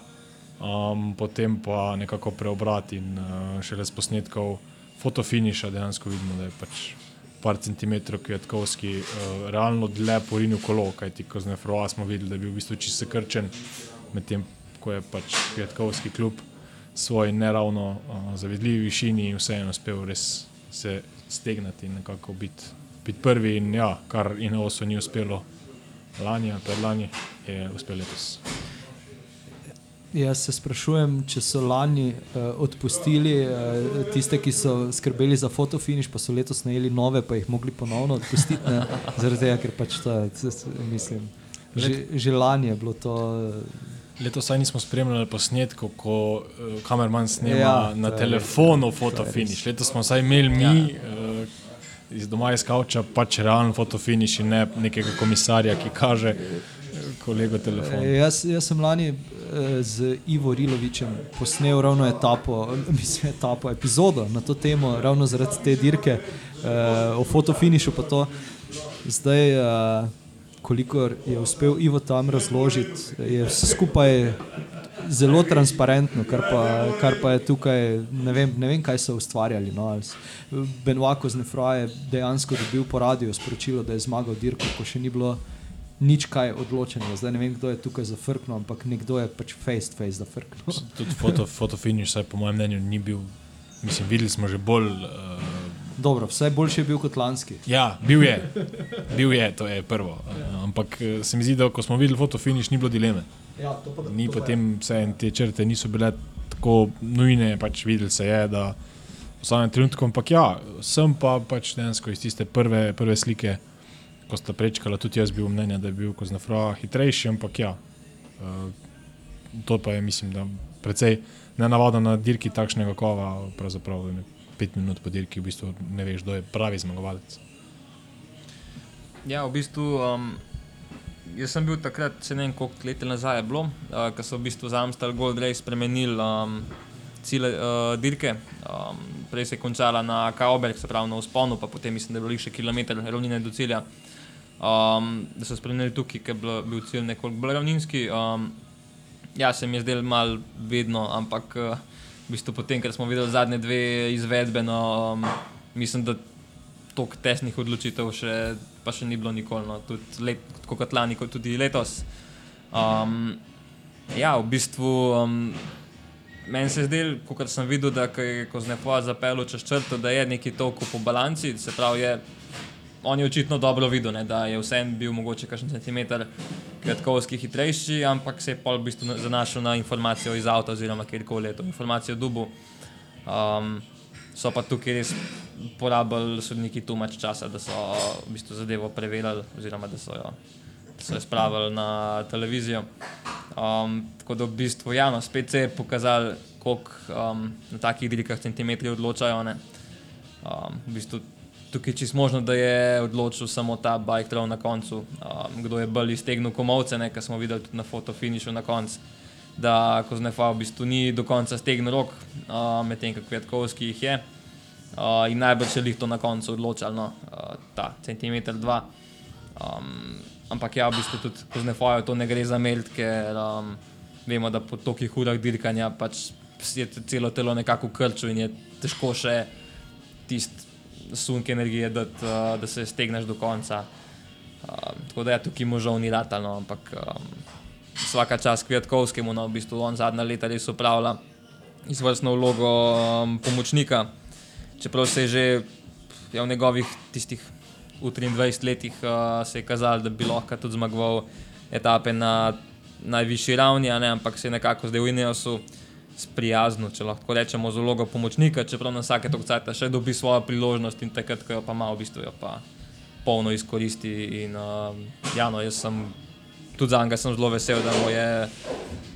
Speaker 3: um, potem pa nekako preobrat in uh, šele z posnetkov fotofiniša dejansko vidimo, da je pač par centimetrov Kvetkovski uh, realno dlje porinil kolo, kajti ko z Nefrova smo videli, da je bil v bistvu čisto krčen, medtem ko je pač Kvetkovski klub svoj neravno uh, zavidljivi višini in vseeno uspel res se stegnati in nekako biti bit prvi in ja, kar in oso ni uspelo lani, predlani, je uspel letos.
Speaker 1: Jaz se sprašujem, če so lani uh, odpustili uh, tiste, ki so skrbeli za fotofiniš, pa so letos najeli nove, pa jih mogli ponovno odpustiti. Ne? Zaradi tega, ker pač to, mislim, že, že lani je bilo to. Uh,
Speaker 3: Letos saj nismo spremljali posnetkov, ko uh, kamerman snema ja, na telefonu fotofiniš. Letos smo saj imeli mi ja. uh, iz doma iz Kauča pač realen fotofiniš in ne nekega komisarja, ki kaže kolego telefon.
Speaker 1: Jaz, jaz sem lani z Ivo Rilovičem posnel ravno etapo, mislim, etapo, epizodo na to temo, ravno zaradi te dirke, uh, o fotofinišu. Zdaj, uh, kolikor je uspel Ivo tam razložiti, je vse skupaj zelo transparentno, kar pa, kar pa je tukaj, ne vem, ne vem kaj so ustvarjali. No, Benoako z Nefroje je dejansko dobil po radiju sporočilo, da je zmagal dirko, ko še ni bilo nič kaj odločenega. Zdaj ne vem, kdo je tukaj zafrknil, ampak nekdo je pač face to face zafrknil.
Speaker 3: Tudi foto, fotofiniš, po mojem mnenju ni bil. Mislim, videli smo že bolj. Uh,
Speaker 1: Dobro, vse boljše je bil kot lanski.
Speaker 3: Ja, bil je, bil je, to je prvo. Uh, ampak eh, se mi zdi, da ko smo videli fotofiniš, ni bilo dileme.
Speaker 1: Ja, to pa,
Speaker 3: ni
Speaker 1: to
Speaker 3: potem vse te črte niso bile tako nujne, pač videli se je, da v samem trenutku. Ampak ja, sem pa pač dejansko iz tiste prve, prve slike ko sta prečkala, tudi jaz bil mnenja, da je bil Koznafra hitrejši, ampak ja, uh, to pa je, mislim, da precej nenavadno na dirki takšnega kova, pravzaprav ne, pet minut po dirki, v bistvu ne veš, kdo je pravi zmagovalec.
Speaker 4: Ja, v bistvu, um, jaz sem bil takrat, če ne vem, koliko let nazaj je bilo, uh, ko so v bistvu za Amstel Gold Race spremenili um, cilje uh, dirke. Um, prej se je končala na Kaoberg, se pravi na usponu, pa potem mislim, da je bilo še kilometr ravnine do cilja um, da so spremenili tukaj, ker je bil cilj nekoliko bolj ravninski. Um, ja, se mi je zdelo malo vedno, ampak uh, v bistvu potem, ker smo videli zadnje dve izvedbe, no, um, mislim, da toliko tesnih odločitev še, pa še ni bilo nikoli, no, tudi let, kot lani, kot tudi letos. Um, ja, v bistvu. Um, Meni se je zdelo, kot sem videl, da je Koznepoa zapeljal čez črto, da je neki toliko po balanci, se pravi, je on je očitno dobro videl, ne, da je vsem bil mogoče kakšen centimeter kratkovski hitrejši, ampak se je pol v bistvu zanašal na informacijo iz avta oziroma kjerkoli je to informacijo dubu. Um, so pa tukaj res porabili sodniki tu mač časa, da so v bistvu zadevo preverili oziroma da so jo, da so jo spravili na televizijo. Um, tako da v bistvu, ja, no, spet se je pokazalo, koliko um, na takih dirkah centimetri odločajo. Um, v bistvu tukaj čisto možno, da je odločil samo ta bike trail na koncu. Um, kdo je bolj iztegnil komovce, kar smo videli tudi na fotofinišu na koncu. Da ko znefa v bistvu ni do konca stegnil rok, uh, medtem ko Kvetkovski jih je. Uh, in najbolj se jih to na koncu odločalo, no, uh, ta centimeter dva. Um, ampak ja, v bistvu tudi ko znefajo, to ne gre za melt, ker um, vemo, da po tolikih urah dirkanja pač je celo telo nekako krčilo in je težko še tisti sunke energije, da, da se stegneš do konca. Um, tako da je ja, tukaj možov ni ratalno, ampak um, vsaka čas Kvetkovskemu, no, v bistvu on zadnja leta res upravlja izvrstno vlogo um, pomočnika. Čeprav se je že ja, v njegovih tistih v 23 letih uh, se je kazalo, da bi lahko tudi zmagoval etape na najvišji ravni, ne, ampak se je nekako zdaj v Ineosu sprijazno, če lahko rečemo, z vlogo pomočnika, čeprav na vsake točke cajt še dobi svojo priložnost in takrat, ko jo pa ima, v bistvu jo pa polno izkoristi. In, uh, ja, no, jaz sem tudi za njega sem zelo vesel, da mu je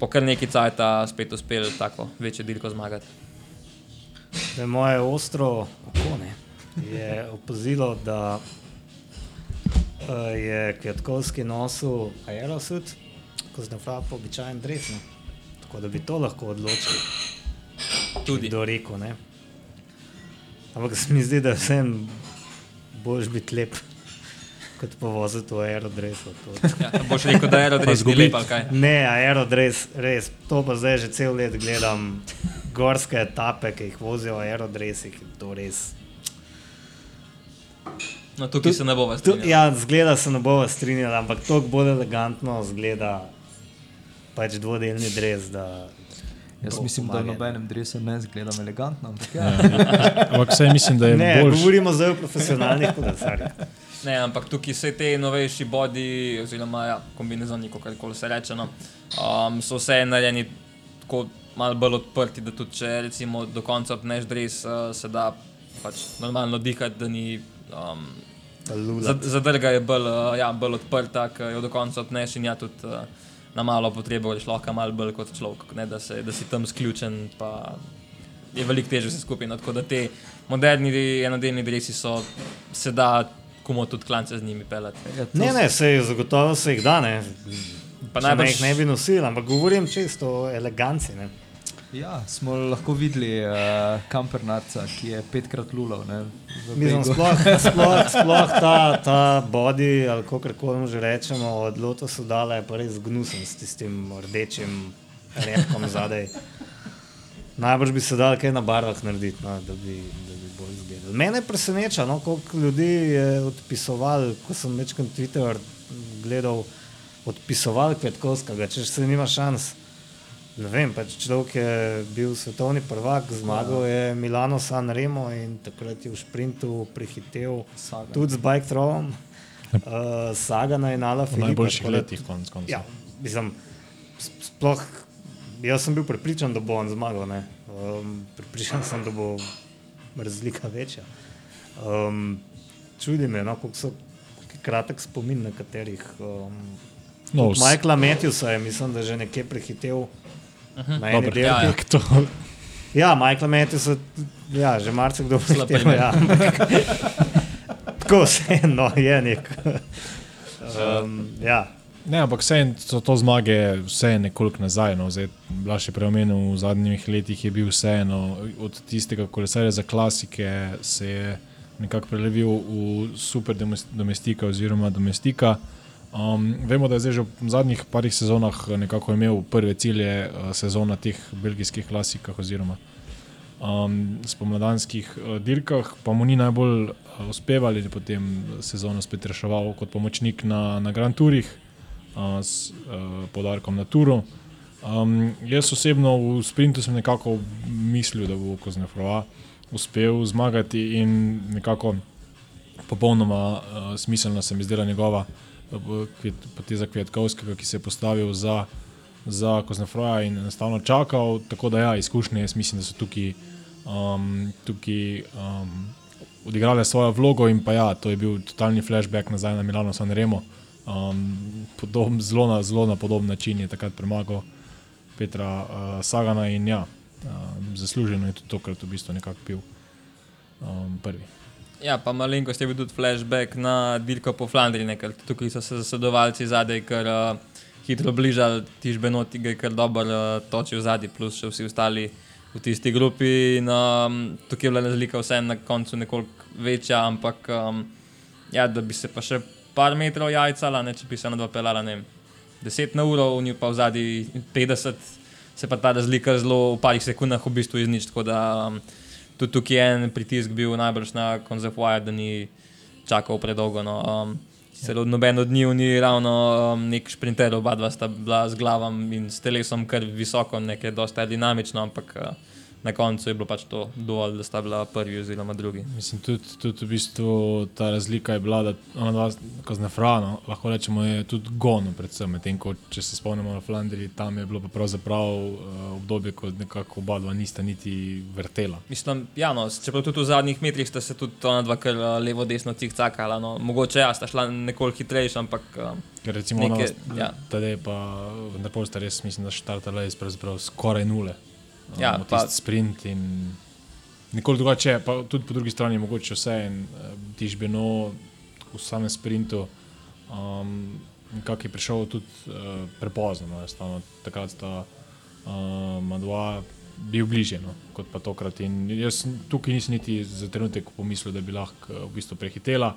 Speaker 4: po kar neki cajta spet uspel tako večje dirko zmagati.
Speaker 2: Da je moje ostro oko ne, je opazilo, da uh, je Kvetkovski nosil aerosut, ko zdaj pa običajen dres. Ne. Tako da bi to lahko odločil.
Speaker 4: Tudi.
Speaker 2: Kdo rekel, ne. Ampak se mi zdi, da vsem boš biti lep, kot pa voziti v aerodresu. To-
Speaker 4: Ja, boš rekel, da je aerodres
Speaker 3: zgubiti.
Speaker 4: zgubiti ali kaj.
Speaker 2: Ne, aerodres, res. To pa zdaj že cel let gledam. Gorske etape, ki jih vozijo v aerodresih, to res.
Speaker 4: No, tukaj se ne bo vas
Speaker 2: Tu, ja, zgleda se ne bo strinjal, ampak tako bolj elegantno zgleda pač dvodelni dres. Da
Speaker 1: Jaz
Speaker 2: to
Speaker 1: mislim, da v
Speaker 2: pomaga.
Speaker 1: nobenem dresu ne zgledam elegantno, ampak ja.
Speaker 3: Ampak vse mislim, da je
Speaker 2: Ne,
Speaker 3: boljš.
Speaker 2: govorimo zdaj o profesionalnih kolesarjih.
Speaker 4: Ne, ampak tukaj vse te novejši bodi, oziroma ja, kombinezoni, kako se reče, no, um, so vse narejeni tako malo bolj odprti, da tudi če recimo do konca odneš dres, uh, se da pač normalno dihati, da ni. Um,
Speaker 2: Pa lula.
Speaker 4: zad- Zadrga je bolj, uh, ja, bolj odprta, ker jo do konca odneš in ja tudi uh, na malo potrebo greš lahko malo bolj kot človek, ne, da, se, da si tam sključen. Pa, je veliko težje vse skupaj. No, tako da te moderni enodelni dresi so, se da komu tudi klance z njimi pelati.
Speaker 1: Ja, to
Speaker 2: Ne, ne, se jih zagotovo se jih da, ne.
Speaker 4: Pa
Speaker 2: ne
Speaker 4: najbrž-
Speaker 2: jih ne bi nosili, ampak govorim čisto o eleganci. Ne.
Speaker 1: Ja, smo lahko videli uh, kampernarca, ki je petkrat lulal.
Speaker 2: Mislim, sploh, sploh, sploh ta, ta body, ali kako koli že rečemo, od Lotusa dala je pa res gnusen s tistim rdečim repkom zadaj. Najbrž bi se dal kaj na barvah narediti, no, da, bi, Mene preseneča, no, koliko ljudi je odpisoval, ko sem večkrat Twitter gledal, odpisoval Kvetkovskega, če se nima šans. Ne vem, pač človek je bil svetovni prvak, zmagal je Milano San Remo in takrat je v sprintu prehitev
Speaker 1: Sagan.
Speaker 2: tudi z bike throwom, uh, Sagana in Ala
Speaker 3: V
Speaker 2: Filipa.
Speaker 3: najboljših letih, konec koncev.
Speaker 2: Ja, mislim, sploh jaz sem bil prepričan, da bo on zmagal. ne. Um, prepričan sem, da bo razlika večja. Um, čudi me, no, koliko so je kratek spomin nekaterih. Um,
Speaker 3: No,
Speaker 2: od Michaela Matthewsa je, mislim, da že nekje prehitev. Na eni
Speaker 3: Dobro,
Speaker 2: dirki.
Speaker 4: ja, ja.
Speaker 3: To,
Speaker 2: Ja, Michael Matthews, ja, že marsikdo
Speaker 4: primer.
Speaker 2: Ja, Tako vseeno je nek. Um, ja,
Speaker 3: ne, ampak vse so to zmage, vse je nekoliko nazaj. No. Zdaj, Blaž je preomenil, v zadnjih letih je bil vseeno od tistega kolesarja za klasike, se je nekako prelevil v super domes- domestika oziroma domestika. Um, vemo, da je zdaj že v zadnjih parih sezonah nekako imel prve cilje uh, sezona teh belgijskih klasikah oziroma um, spomladanskih uh, dirkah, pa mu ni najbolj uh, je potem sezono spet reševal kot pomočnik na, na Grand Tourih s uh, podarkom na Turu. Um, jaz osebno v sprintu sem nekako mislil, da bo Koznefrova uspel zmagati in nekako popolnoma uh, smiselna se mi zdela njegova uh, kvet- poteza Kvetkovskega, ki se je postavil za, za Koznefroja in enostavno čakal. Tako da ja, izkušnje, jaz mislim, da so tukaj, um, tukaj um, odigrale svojo vlogo in pa ja, to je bil totalni flashback nazaj na Milano San Remo. Um, podob, zelo, na, zelo na podoben način je takrat premagal Petra uh, Sagana in ja, um, zasluženo je tudi tokrat v bistvu nekako bil um, prvi.
Speaker 4: Ja, pa malenkost je bil tudi flashback na dirko po Flandriji, ker tukaj so se zasedovalci zadaj, ker uh, hitro bližali, tiš Benoti ga je kar dobro uh, točil zadaj, plus še vsi ostali v tisti grupi. In, um, tukaj je bila razlika vseeno na koncu nekoliko večja, ampak um, ja, da bi se pa še par metrov jajcala, ne, če bi se na dva pelala, ne vem, 10 na uro, v njih pa v zadnji 50, se pa ta razlika zelo v parih sekundah v bistvu iznič. Tako da um, tudi tukaj je en pritisk bil najbrž na konzervator, da ni čakal predolgo. No. Um, Celo noben od njih ni ravno um, nek sprinter, oba dva sta bila z glavom in s telesom kar visoko, nekaj dosta dinamično, ampak uh, na koncu je bilo pač to dovolj, da sta bila prvi oziroma drugi.
Speaker 3: Mislim, tudi, tudi v bistvu ta razlika je bila, da ona dva, ko z Nefrano, lahko rečemo, je tudi gono, predvsem medtem, ko če se spomnimo na Flandriji, tam je bilo pa pravzaprav uh, obdobje, ko nekako oba dva nista niti vrtela.
Speaker 4: Mislim, ja, no, čeprav tudi v zadnjih metrih sta se tudi ona dva kar eh, levo, desno cik-cakala. No. Mogoče ja, sta šla nekoliko hitrejša, ampak uh,
Speaker 3: Ker recimo
Speaker 4: Neke-
Speaker 3: Neke,
Speaker 4: ja.
Speaker 3: je pa vendar sta res, mislim, da štartala iz pravzaprav skoraj nule.
Speaker 4: Ja,
Speaker 3: Um,
Speaker 4: pa-
Speaker 3: sprint in nikoli drugače, pa tudi po drugi strani mogoče vse in uh, tiš Beno v samem sprintu. Um, Nekako je prišel tudi uh, prepozno, no, takrat sta um, dva bil bližje no, kot pa tokrat. In jaz tukaj nisem niti za trenutek pomislil, da bi lahko uh, v bistvu prehitela.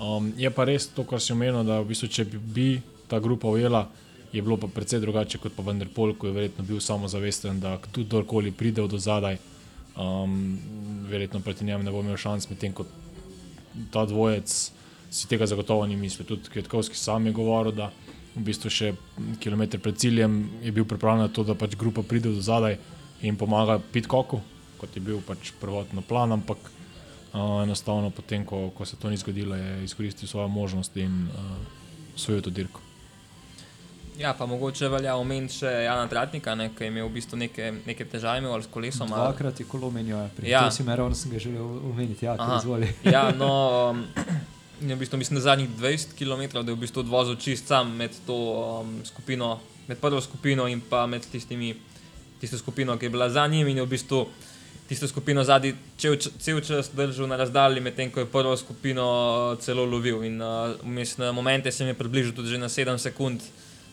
Speaker 3: Um, je pa res to, kar si omenil, da v bistvu, če bi, bi ta grupa ujela, je bilo pa precej drugače kot pa Vanderpol, ko je verjetno bil samozavesten, da tudi kdorkoli pride do zadaj, um, verjetno proti njemu ne bo imel šans, medtem ko ta dvojec si tega zagotovo ni mislil. Tudi Kvetkovski sam je govoril, da v bistvu še kilometr pred ciljem je bil pripravljen na to, da pač grupa pride do zadaj in pomaga Pitkoku, kot je bil pač prvotno plan, ampak uh, enostavno potem, ko, ko se to ni zgodilo, je izkoristil svojo možnost in uh, osvojil to dirko.
Speaker 4: Ja, pa mogoče velja omeniti še Jana Tratnika, ne, ki je imel v bistvu neke, neke težave imel s kolesom.
Speaker 1: Dvakrat je kolo menil, ja. pri
Speaker 4: Ja.
Speaker 1: ja. tem ravno sem ga želel omeniti. Ja,
Speaker 4: Aha.
Speaker 1: izvoli.
Speaker 4: Ja, no, um, v bistvu, mislim, da zadnjih 20 km da je v bistvu odvozil čist sam med to um, skupino, med prvo skupino in pa med tistimi, tisto skupino, ki je bila za njim in je v bistvu tisto skupino zadnji cel, čas držal na razdalji, medtem ko je prvo skupino uh, celo lovil. In uh, vmes na momente se mi je približal tudi že na 7 sekund.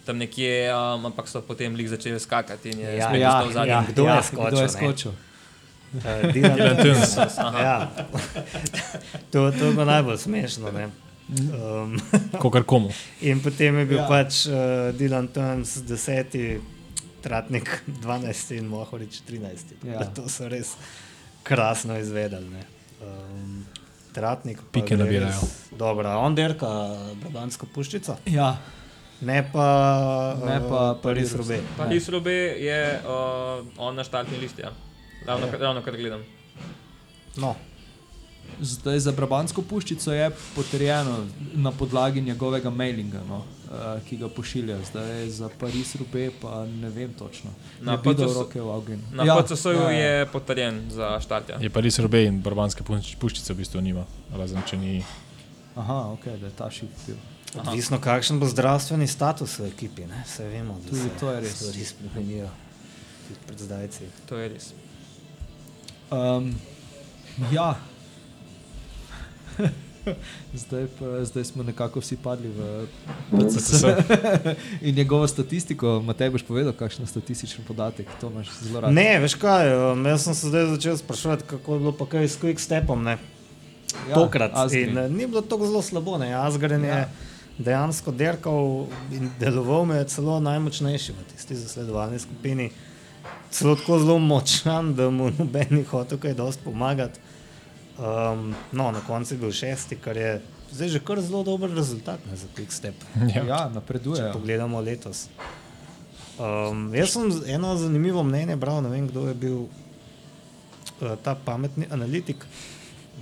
Speaker 4: Tam nekje, um, ampak so potem lik začeli skakati in je
Speaker 2: Ja, ja, ja. Kdo je skočil,
Speaker 1: Kdo je skočil?
Speaker 2: Uh, Dylan
Speaker 3: Tuns.
Speaker 2: Ja. To, to je bilo najbolj smešno. ne. Um,
Speaker 3: Kokar komu.
Speaker 2: in potem je bil
Speaker 1: Ja.
Speaker 2: ja. pač uh, Dylan Tuns deseti, Tratnik 12 in Mohorič 13.
Speaker 1: Ja.
Speaker 2: Ja. To so res krasno izvedeli. ne. Um, Tratnik
Speaker 3: Pike nabirajo.
Speaker 2: Dobro, a on derka Brabantsko puščico,
Speaker 1: Ja,
Speaker 2: ne pa,
Speaker 1: Ne pa
Speaker 2: uh, Paris
Speaker 1: Paris
Speaker 2: Rube.
Speaker 4: Pa Hisrobe je uh, on na štartni listi, ja. ravno,
Speaker 2: Ja.
Speaker 4: ravno kar gledam.
Speaker 2: No,
Speaker 1: zdaj za Brabantsko puščico je potrjeno na podlagi njegovega mailinga, no, uh, ki ga pošilja. Zdaj za Pariz Rube pa ne vem točno.
Speaker 4: Na
Speaker 1: Na Pido
Speaker 4: PCS ja, PCS-u je potrjen za štart. Ja.
Speaker 3: Je pa res robe in barbanske pušč- puščice v bistvu nima, razen če ni.
Speaker 1: Aha, ok, da je ta shift bil.
Speaker 2: Odvisno kakšen bo zdravstveni status v ekipi. Ne? Se vemo, da
Speaker 1: Tudi
Speaker 2: se
Speaker 1: to je res.
Speaker 2: stvari spremenijo. Tudi pred zdajci.
Speaker 4: To je res.
Speaker 1: Um, ja. Zdaj, pa, zdaj smo nekako vsi padli v PCS. In njegovo statistiko, Matej, boš povedal, kakšen statističen podatek, to imaš zelo rad.
Speaker 2: Ne, veš kaj, um, jaz sem se zdaj začel sprašovati, kako je bilo pa kaj s Quick Stepom. Ne?
Speaker 1: ja,
Speaker 2: Tokrat.
Speaker 1: Asgrim.
Speaker 2: In, eh, ni bilo tako zelo slabo. Ne? Asgren je
Speaker 1: Ja.
Speaker 2: ja. Dejansko derkal in deloval me je celo najmočnejši v tisti zasledovalni skupini. Celo tako zelo močan, da mu noben ni hotel kaj dosti pomagati. Um, no, na koncu je bil šesti, kar je zdaj že kar zelo dober rezultat ne, za Quick Step.
Speaker 3: Ja.
Speaker 1: Ja,
Speaker 2: Če
Speaker 1: napredujejo.
Speaker 2: pogledamo letos. Um, jaz sem eno zanimivo mnenje bral, ne vem kdo je bil uh, ta pametni analitik,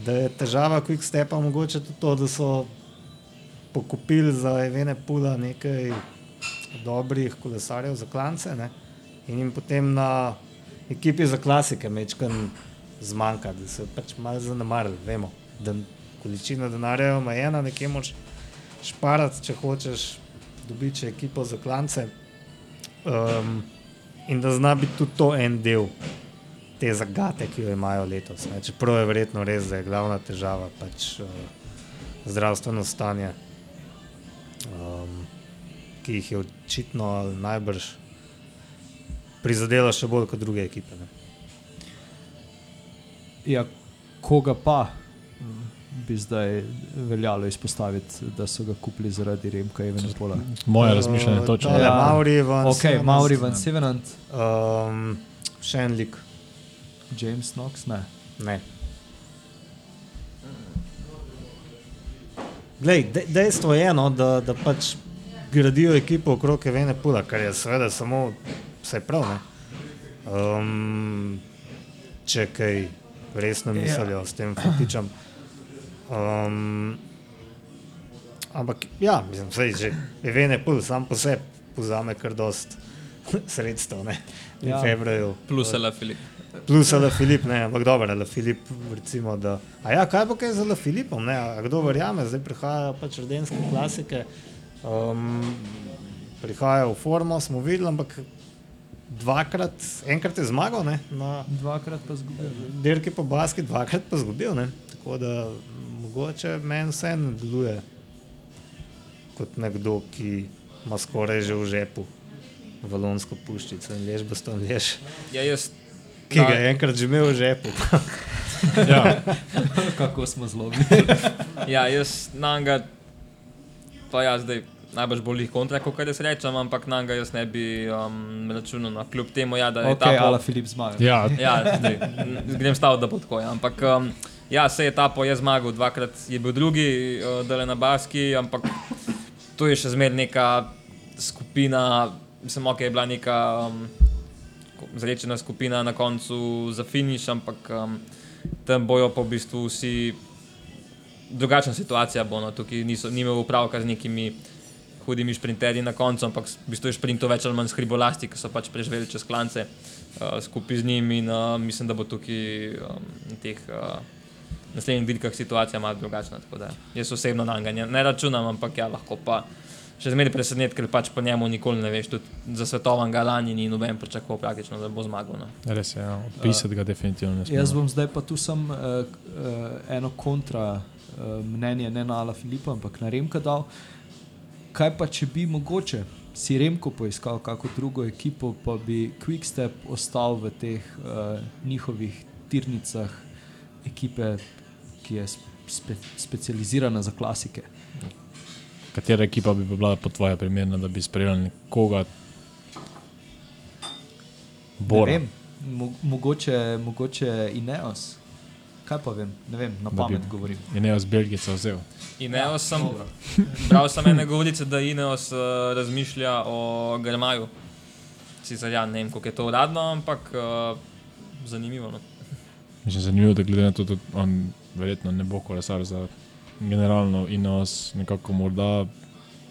Speaker 2: da je težava Quick Stepa mogoče tudi to, da so pokupili za Evene Pula nekaj dobrih kolesarjev za klance ne? in jim potem na ekipi za klasike mečkan zmanjka, da so pač malo zanemarili. Vemo, da količina denarja je omejena, nekje moč šparati, če hočeš dobiti še ekipo za klance. Um, in da zna biti tudi to en del te zagate, ki jo imajo letos. Ne. Čeprav je verjetno res, da je glavna težava pač uh, zdravstveno stanje, um, ki jih je očitno ali najbrž prizadela še bolj kot druge ekipe. Ne.
Speaker 1: Ja, koga pa mm, bi zdaj veljalo izpostaviti, da so ga kupili zaradi Remka Evenepola?
Speaker 3: Moje razmišljanje je točno.
Speaker 2: Ja. Mauri van
Speaker 1: Ok,
Speaker 2: Sevenant,
Speaker 1: Mauri van Sevenant,
Speaker 2: Um, še en lik.
Speaker 1: James Knox, ne.
Speaker 2: Ne. Glej, de, dejstvo je, no, da, da pač gradijo ekipo okrog Evene Pula, kar je seveda samo vse prav. ne. Um, če kaj resno mislijo s tem futičem. Um, ampak ja, mislim, sej, že Evene pul sam po sebi vzame kar dost sredstev, ne, v
Speaker 1: Ja.
Speaker 2: ja. februarju.
Speaker 4: Plus Ala Filip.
Speaker 2: Plus Ala Filip, ne, ampak dobro, Ala Filip, recimo, da. A ja, kaj bo kaj z Ala Filipom, ne, a kdo verjame, zdaj prihajajo pač rodenske klasike, um, prihajajo v formo, smo videli, ampak dvakrat, enkrat je zmagal, ne, na
Speaker 1: Dvakrat pa zgubil.
Speaker 2: dirki po basket, dvakrat pa zgubil, ne, tako da mogoče meni vse ne deluje kot nekdo, ki ima skoraj že v žepu valonsko puščico in lež baston lež,
Speaker 4: Ja, jaz,
Speaker 2: ki ga je enkrat že imel v žepu.
Speaker 3: Ja,
Speaker 1: Kako smo zlobni.
Speaker 4: ja, jaz na njega, pa ja, zdaj najbolj bolj kontra, kot kar jaz rečem, ampak na njega jaz ne bi um, računal, no, kljub temu, ja, da je
Speaker 1: Ok,
Speaker 4: ta
Speaker 1: Filip zmaga.
Speaker 3: ja,
Speaker 4: Ja, zdaj, grem staviti, da bo tako. Ja. Ampak um, ja, se je ta po je zmagal, dvakrat je bil drugi, uh, da je na Baski, ampak to je še zmeraj neka skupina, mislim, ok, je bila neka um, zrečena skupina na koncu za finiš, ampak um, tam bojo pa v bistvu vsi. Drugačna situacija bo, no, tukaj niso, ni imel upravka z nekimi hudimi šprinterji na koncu, ampak v bistvu je šprintov več ali manj s hribolasti, ki so pač preživeli čez klance uh, skupaj z njim in uh, mislim, da bo tukaj um, na teh uh, naslednjih dirkah situacija malo drugačna. Jaz osebno na njega ne računam, ampak ja, lahko pa še zmeraj presenet, ker pač po njemu nikoli ne veš. Tudi za svetovnega lani ni noben pričakoval praktično, da bo zmagal. No.
Speaker 3: res je, ja. opisati ga definitivno ne
Speaker 1: Jaz
Speaker 3: smemo.
Speaker 1: bom zdaj pa tu sem uh, uh, eno kontra uh, mnenje, ne na Ala Filipa, ampak na Remka dal. Kaj pa, če bi mogoče si Remko poiskal kako drugo ekipo, pa bi Quickstep ostal v teh uh, njihovih tirnicah ekipe, ki je spe, specializirana za klasike.
Speaker 3: Katera ekipa bi bila po tvoje primerna, da bi sprejela nekoga?
Speaker 1: Ne
Speaker 3: Bora.
Speaker 1: vem, mo mogoče, mogoče Ineos. Kaj pa vem, ne vem, na
Speaker 3: Da bi-
Speaker 1: pamet govorim.
Speaker 3: Je ne z Belgica vzel.
Speaker 4: Ineos sem, bral sem ene govorice, da Ineos uh, razmišlja o Grmaju. Sicer ja, ne vem, kako je to uradno, ampak uh, zanimivo. No.
Speaker 3: Mislim, zanimivo, da glede na to, da on verjetno ne bo kolesar za generalno in nas nekako morda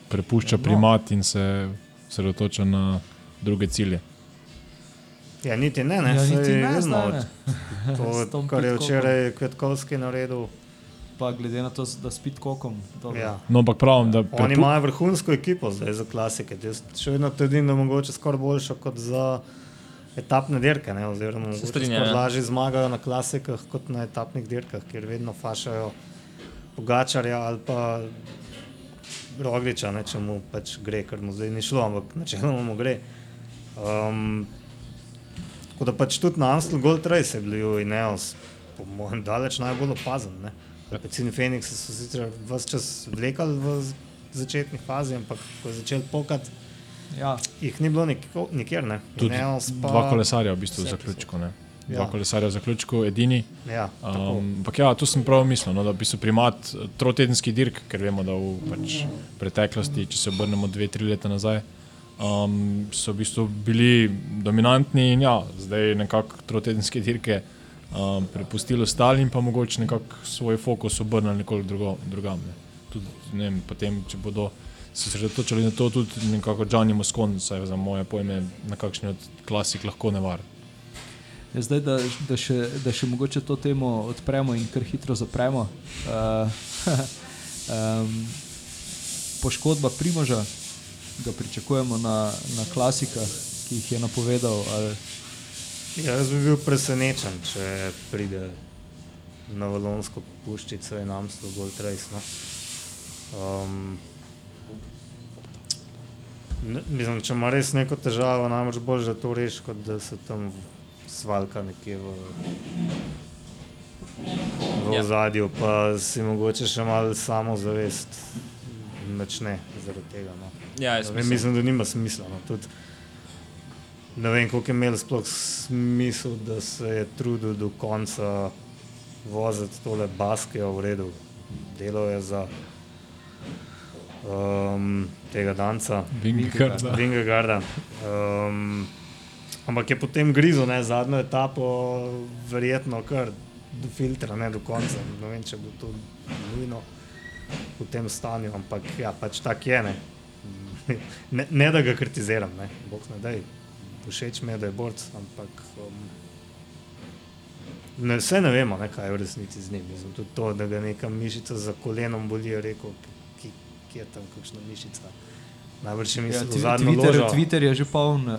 Speaker 3: prepušča
Speaker 1: No.
Speaker 3: primat in se osredotoča na druge cilje.
Speaker 2: Ja, niti ne, ne,
Speaker 1: Ja, niti ne, zdaj ne.
Speaker 2: To, kar je včeraj Kvetkovski naredil.
Speaker 1: Pa glede na to, da spit kokom. dobro.
Speaker 2: Ja.
Speaker 3: No, ampak pravim, da
Speaker 2: Oni
Speaker 3: prepu-
Speaker 2: imajo vrhunsko ekipo zdaj za klasike. Jaz še vedno trdim, da je mogoče skoraj boljša kot za etapne dirke. Ne? Oziroma, skoraj
Speaker 4: ja.
Speaker 2: lažje zmagajo na klasikah kot na etapnih dirkah, kjer vedno fašajo Pogačarja ali pa Rogliča, ne, če mu pač gre, ker mu zdaj ni šlo, ampak načeloma mu gre. Um, tako da pač tudi na Amstel Gold Race je bil Ineos, po mojem, daleč najbolj opazen. Ne. Pecini Fenixi so sicer vse čas vlekali v začetni fazi, ampak ko je začel pokati,
Speaker 1: Ja,
Speaker 2: jih ni bilo nikjer. Ne.
Speaker 3: tudi
Speaker 2: Ineos pa,
Speaker 3: dva kolesarja v bistvu v zaključku. Ne? Dva
Speaker 2: Ja.
Speaker 3: kolesarja v zaključku, edini.
Speaker 2: Ja.
Speaker 3: Um, ampak ja, tu sem prav mislil, no, da bi se primat eh, trotedenski dirk, ker vemo, da v pač, preteklosti, če se obrnemo dve, tri leta nazaj, um, so v bistvu bili dominantni in ja, zdaj nekako trotedenske dirke um, prepustili ostalim, pa mogoče nekako svoj fokus obrnili nekoliko drugo, drugam. Ne. Tudi, ne vem, potem, če bodo se sredotočili na to, tudi nekako Gianni Moscon, saj za moje pojme, na kakšni od klasik lahko nevar.
Speaker 1: Ja, zdaj, da, da, še, da še mogoče to temo odpremo in kar hitro zapremo. Uh, um, poškodba Primoža, ga pričakujemo na, na klasikah, ki jih je napovedal. Ali,
Speaker 2: Ja, jaz bi bil presenečen, če pride na Valonsko puščico in Amstel Gold Race. No. Um, mislim, če ima res neko težavo, namreč bolj, da to reši, kot da se tam svalka nekje v, v
Speaker 4: Ja.
Speaker 2: ozadju, pa si mogoče še malo samozavest načne zaradi tega. No.
Speaker 4: Ja, jaz
Speaker 2: Ne vem,
Speaker 4: mislim,
Speaker 2: mislim, da nima smisla. No. Tudi, ne vem, koliko je imel sploh smisel, da se je trudil do konca voziti tole baske v redu. Delo je za um, tega danca,
Speaker 3: Vingegaard,
Speaker 2: Vingegarda. Um, Ampak je potem grizel, ne, zadnjo etapo, verjetno kar do filtra, ne do konca. Ne vem, če bo to nujno v tem stanju, ampak ja, pač tak je. Ne, ne, ne da ga kritiziram, ne, bog ne da. Všeč mi je, da je borc, ampak um, ne, vse ne vemo, ne, kaj je v resnici z njim. Mislim, tudi to, da ga neka mišica za kolenom boli, je rekel, ki, ki je tam kakšna mišica. Najbrž je
Speaker 1: Ja, Twi-
Speaker 2: da zadnjo
Speaker 1: Twitter,
Speaker 2: ložo.
Speaker 1: Twitter je že poln uh,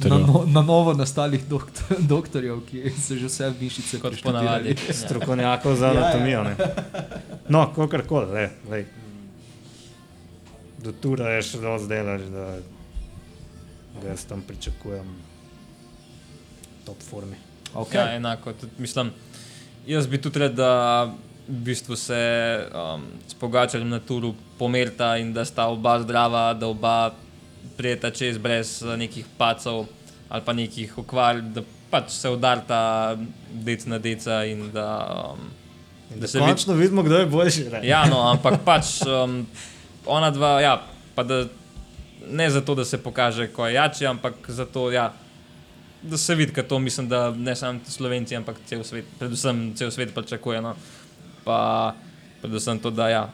Speaker 1: na, no, na novo nastalih doktor, doktorjev, ki se že vse mišice
Speaker 4: Kot ponavadi.
Speaker 2: strokovnjakov za
Speaker 1: Ja, ja.
Speaker 2: anatomijo. Ne. No, kakorkoli, le, le. Do tura je še dosti delaš, da, da jaz tam pričakujem top formi.
Speaker 1: Okay.
Speaker 4: Ja, enako. Tudi, mislim, jaz bi tudi rekel, da v bistvu se um, s pogačarjem na turu pomerita in da sta oba zdrava, da oba prijeta čez brez nekih pacov ali pa nekih okvar, da pač se udarta dec na deca in da, um,
Speaker 2: Da
Speaker 4: se
Speaker 2: se končno vidimo, kdo je boljši. Ne.
Speaker 4: Ja, no, ampak pač um, ona dva, ja, pa da ne zato, da se pokaže, ko je jači, ampak zato, ja, da se vidi, ker to mislim, da ne samo Slovenci, ampak cel svet, predvsem cel svet pričakuje. No. Pa predvsem to, da, ja,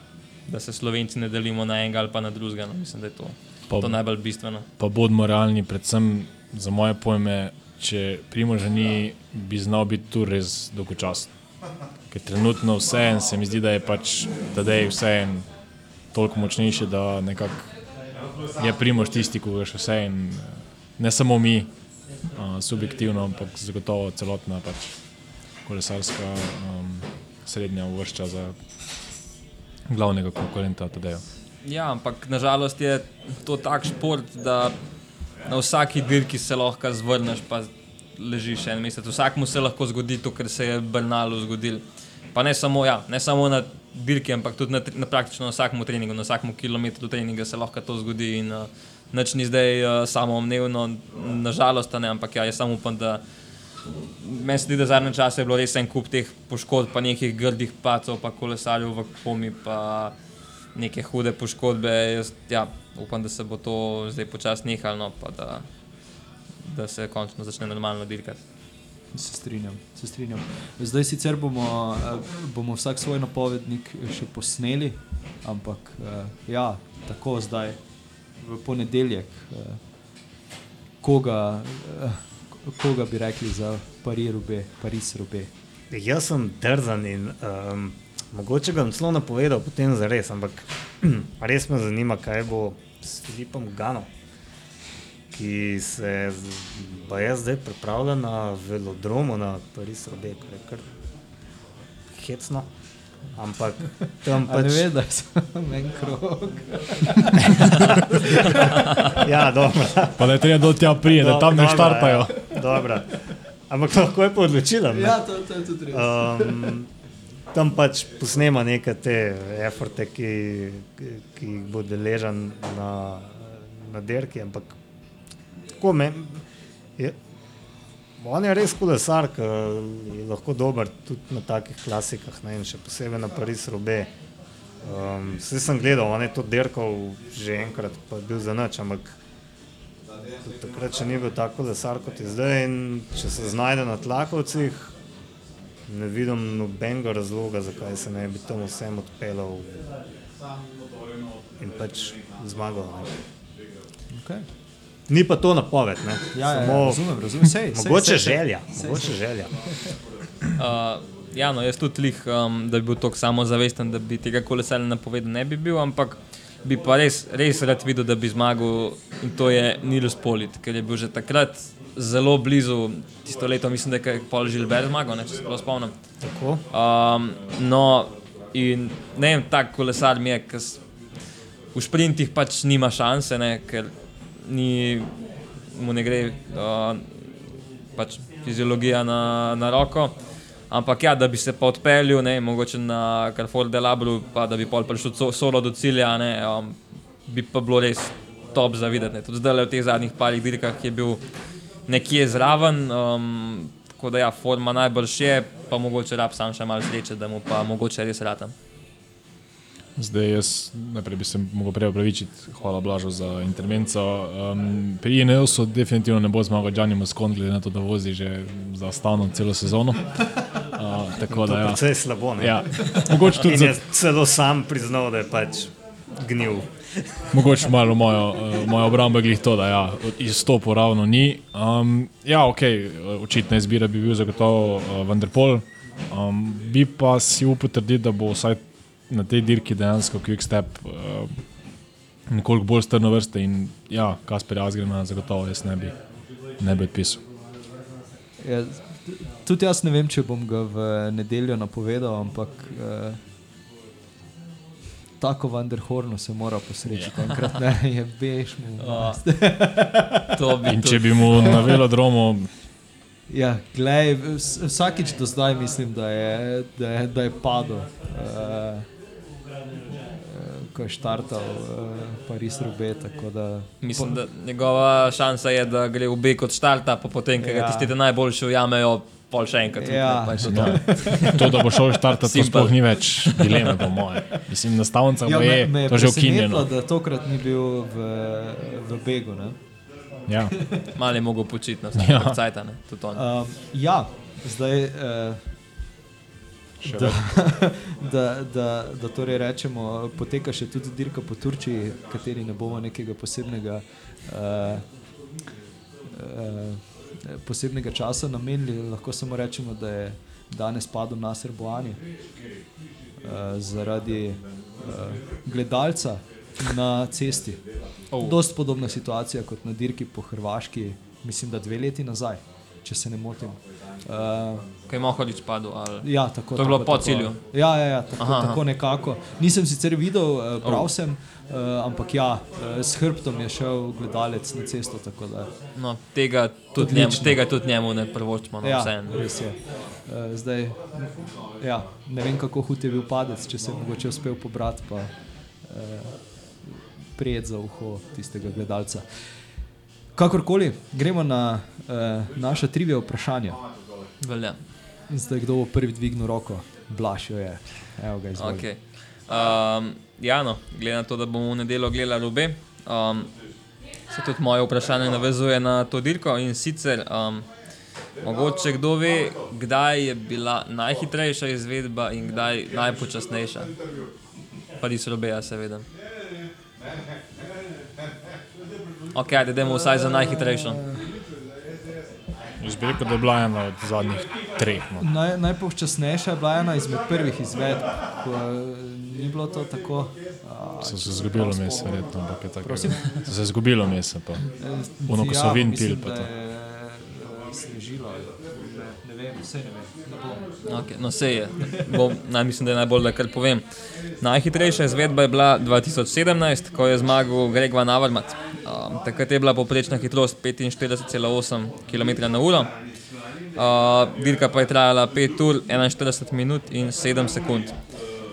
Speaker 4: da se Slovenci ne delimo na enega ali pa na drugega. No. Mislim, da je to,
Speaker 3: Pa-
Speaker 4: to najbolj bistveno.
Speaker 3: Pa bodimo realni, predvsem za moje pojme, če primorža ni, bi znal biti tu res dolgočasen. Ker trenutno vseeno se mi zdi, da je pač tedej vseeno toliko močnejši, da nekako je primorž tisti, ki ga še vseeno, ne samo mi, uh, subjektivno, ampak zagotovo celotna pač kolesarska um, srednja uvršča za glavnega konkurenta Tadeja.
Speaker 4: Ja, ampak nažalost je to tak šport, da na vsaki dirki se lahko zvrneš, pa ležiš en mesec. Vsakmu se lahko zgodi to, kar se je Brnalu zgodilo. Pa ne samo, ja, ne samo na dirki, ampak tudi na, na praktično na vsakem treningu, na vsakem kilometru treninga se lahko to zgodi. In, uh, Nič ni zdaj uh, samoumevno, nažalost, ne, ampak ja, jaz samo upam, da meni se zdi, da zadnje čase je bilo res en kup teh poškodb, pa nekih grdih pacov, pa kolesarjev v komi, pa neke hude poškodbe. Jaz, ja, upam, da se bo to zdaj počasi nehalo, no, pa da, da se končno začne normalno dirkati.
Speaker 1: Se strinjam, se strinjam. Zdaj sicer bomo, eh, bomo vsak svoj napovednik še posneli, ampak eh, ja, tako zdaj, v ponedeljek, eh, koga, eh, koga bi rekli za Paris-Rube, Paris-Rube.
Speaker 2: Jaz sem drzan in um, mogoče bom celo napovedal, potem za res, ampak res me zanima, kaj bo s Filipom Ganom, ki se pa je zdaj pripravlja na velodromu na Paris-Robe, kar je kar hecno. Ampak tam
Speaker 1: A ne
Speaker 2: pač.
Speaker 1: ve, da je samo en krog.
Speaker 2: Ja, dobro.
Speaker 3: Pa da je treba do tja prije, da tam ne
Speaker 2: Dobro,
Speaker 3: štartajo.
Speaker 2: Ja, dobro. Ampak lahko je pa odločila. ne?
Speaker 1: Ja, to, to je tudi res.
Speaker 2: Um, tam pač posnema neke te efforte, ki, ki, ki jih bo deležen na, na derki. Ampak tako me. Je, on je res kolesar, ki je lahko dober tudi na takih klasikah, ne, in še posebej na Paris Robe. Um, Vse sem gledal, on je to derkal že enkrat, pa je bil za noč, ampak takrat še ni bil tako kolesar kot je zdaj. In če se znajde na tlakovcih, ne vidim nobenega razloga, zakaj se ne bi tam vsem odpeljal in pač zmagal.
Speaker 1: Okay.
Speaker 2: Ni pa to napoved, ne.
Speaker 1: Ja, ja, ja,
Speaker 2: Samo
Speaker 1: razumem, razumem. Sej, sej,
Speaker 2: mogoče
Speaker 1: sej, sej.
Speaker 2: želja.
Speaker 1: Sej,
Speaker 2: Mogoče
Speaker 1: sej.
Speaker 2: želja.
Speaker 4: Uh, ja, no, jaz tudi lih, um, da bi bil tako samozavesten, da bi tega kolesarja napovedal, ne bi bil, ampak bi pa res, res rad videl, da bi zmagal in to je Nils Polit, ker je bil že takrat zelo blizu, tisto leto mislim, da je Paul Žilber zmagal, ne, če se prav spomnim.
Speaker 2: Tako.
Speaker 4: Um, no, in ne vem, tak kolesar mi je, ker v sprintih pač nima šanse, ne, ker ni, mu ne gre uh, pač fiziologija na, na roko. Ampak ja, da bi se pa odpeljal, ne, mogoče na Carrefour de Labru, pa da bi pol prišel so- solo do cilja, ne, um, bi pa bilo res top za videti. ne. Tudi zdaj v teh zadnjih parih dirkah je bil nekje zraven, um, tako da ja, forma najbrž je, pa mogoče rab sam še malo sreče, da mu pa mogoče res ratam.
Speaker 3: Zdaj, jaz najprej bi se mogel prej opravičiti, hvala Blažu za intervencijo. Um, pri INL-u definitivno ne bo zmagal Džani Moskon, glede na to, da vozi že za stavno celo sezono. Uh, tako da, ja.
Speaker 2: Precej slabo. Ne?
Speaker 3: ja. Mogoče tudi za,
Speaker 2: celo sam priznal, da je pač gnil.
Speaker 3: mogoče malo mojo, uh, mojo obrambo je glih to, da ja, izstopu ravno ni. Um, ja, ok, očitna izbira bi bil zagotovo uh, Vanderpol. Um, bi pa si upal trditi, da bo vsaj na tej dirki dejansko Quick Step uh, nekoliko bolj strno vrste in ja, Kasper Asgrena zagotovo jaz ne bi, ne bi odpisal.
Speaker 1: Ja, tudi jaz ne vem, če bom ga v nedeljo napovedal, ampak eh, tako Vanderhornu se mora posrečiti. Enkrat ne, je bež mu.
Speaker 4: A, to bi
Speaker 3: In
Speaker 4: tudi-
Speaker 3: če bi mu na velodromu,
Speaker 1: Ja, glej, vs- vsakič do zdaj mislim, da je, da je, da je padel. Uh, Ko je štartal uh, Pariz Rube.
Speaker 4: Mislim, da njegova šansa je, da gre v B kot štarta, pa potem, ker
Speaker 1: Ja.
Speaker 4: tisti najboljši ujamejo, pol še enkrat.
Speaker 1: Ja.
Speaker 4: Pa je to
Speaker 3: ja, da bo šel štartati, to sploh ni več dileme, po moje. Mislim, na stavnicah
Speaker 1: Ja,
Speaker 3: ja, je,
Speaker 1: me, me
Speaker 3: to že ukinjeno.
Speaker 1: da tokrat ni bil v, v Begu. Ne?
Speaker 3: Ja.
Speaker 4: Malo je mogel počiti na
Speaker 3: Ja.
Speaker 4: vsakem cajt, tudi on.
Speaker 1: Um, ja, zdaj. Uh, da, da, da, da torej rečemo, poteka še tudi dirka po Turčiji, kateri ne bomo nekega posebnega, uh, uh, posebnega časa namenili. Lahko samo rečemo, da je danes padel na Srboani uh, zaradi uh, gledalca na cesti.
Speaker 4: Oh.
Speaker 1: Dost podobna situacija kot na dirki po Hrvaški, mislim, da dve leti nazaj, če se ne motim. Uh,
Speaker 4: Kaj je Mohorič padel? Ali...
Speaker 1: Ja, tako,
Speaker 4: To je bilo
Speaker 1: tako,
Speaker 4: po
Speaker 1: tako.
Speaker 4: cilju?
Speaker 1: Ja, ja, ja tako,
Speaker 4: Aha,
Speaker 1: aha, tako nekako. Nisem sicer videl, eh, prav
Speaker 4: Oh.
Speaker 1: sem, uh, ampak ja, uh, s hrbtom je šel gledalec na cesto.
Speaker 4: No, tega, tudi njemu, tega tudi njemu ne prvočimo. No,
Speaker 1: Ja,
Speaker 4: vseeno.
Speaker 1: res je. Uh, zdaj, ja, ne vem, kako hud je bil padec, če se je mogoče uspel pobrati, pa uh, prijet za uho tistega gledalca. Kakorkoli, gremo na uh, naša trivija vprašanja.
Speaker 4: Velja.
Speaker 1: Zdaj, kdo bo prvi dvignil roko? Blašjo je. Evo ga, izvoli.
Speaker 4: Okay. Um, ja, no, glede na to, da bomo v nedeljo gledali obe, um, se tudi moje vprašanje navezuje na to dirko. In sicer, um, mogoče kdo ve, kdaj je bila najhitrejša izvedba in kdaj najpočasnejša. Pa res robeja, seveda. Ok, ajde, idemo vsaj za najhitrejšo.
Speaker 3: Jaz bi rekel, da je bila ena od zadnjih treh. No.
Speaker 1: Naj, najpočasnejša je bila ena izmed prvih izvedb, ko eh, ni bilo to tako. a,
Speaker 3: So se izgubilo mes, verjetno. ampak je tako. So se izgubilo mes. Pa.
Speaker 1: Eh,
Speaker 3: Ono, ko so vin pili,
Speaker 1: mislim,
Speaker 3: pa to.
Speaker 1: je, eh, Snežilo, ne, ne vem.
Speaker 4: Okay, no, se je. Bom, naj, mislim, da je najbolj, da kar povem. Najhitrejša izvedba je bila 2017, ko je zmagal Greg Van Avermaet. Um, takrat je bila povprečna hitrost 45,8 km/h. Uh, dirka pa je trajala 5 ur, 41 minut in 7 sekund.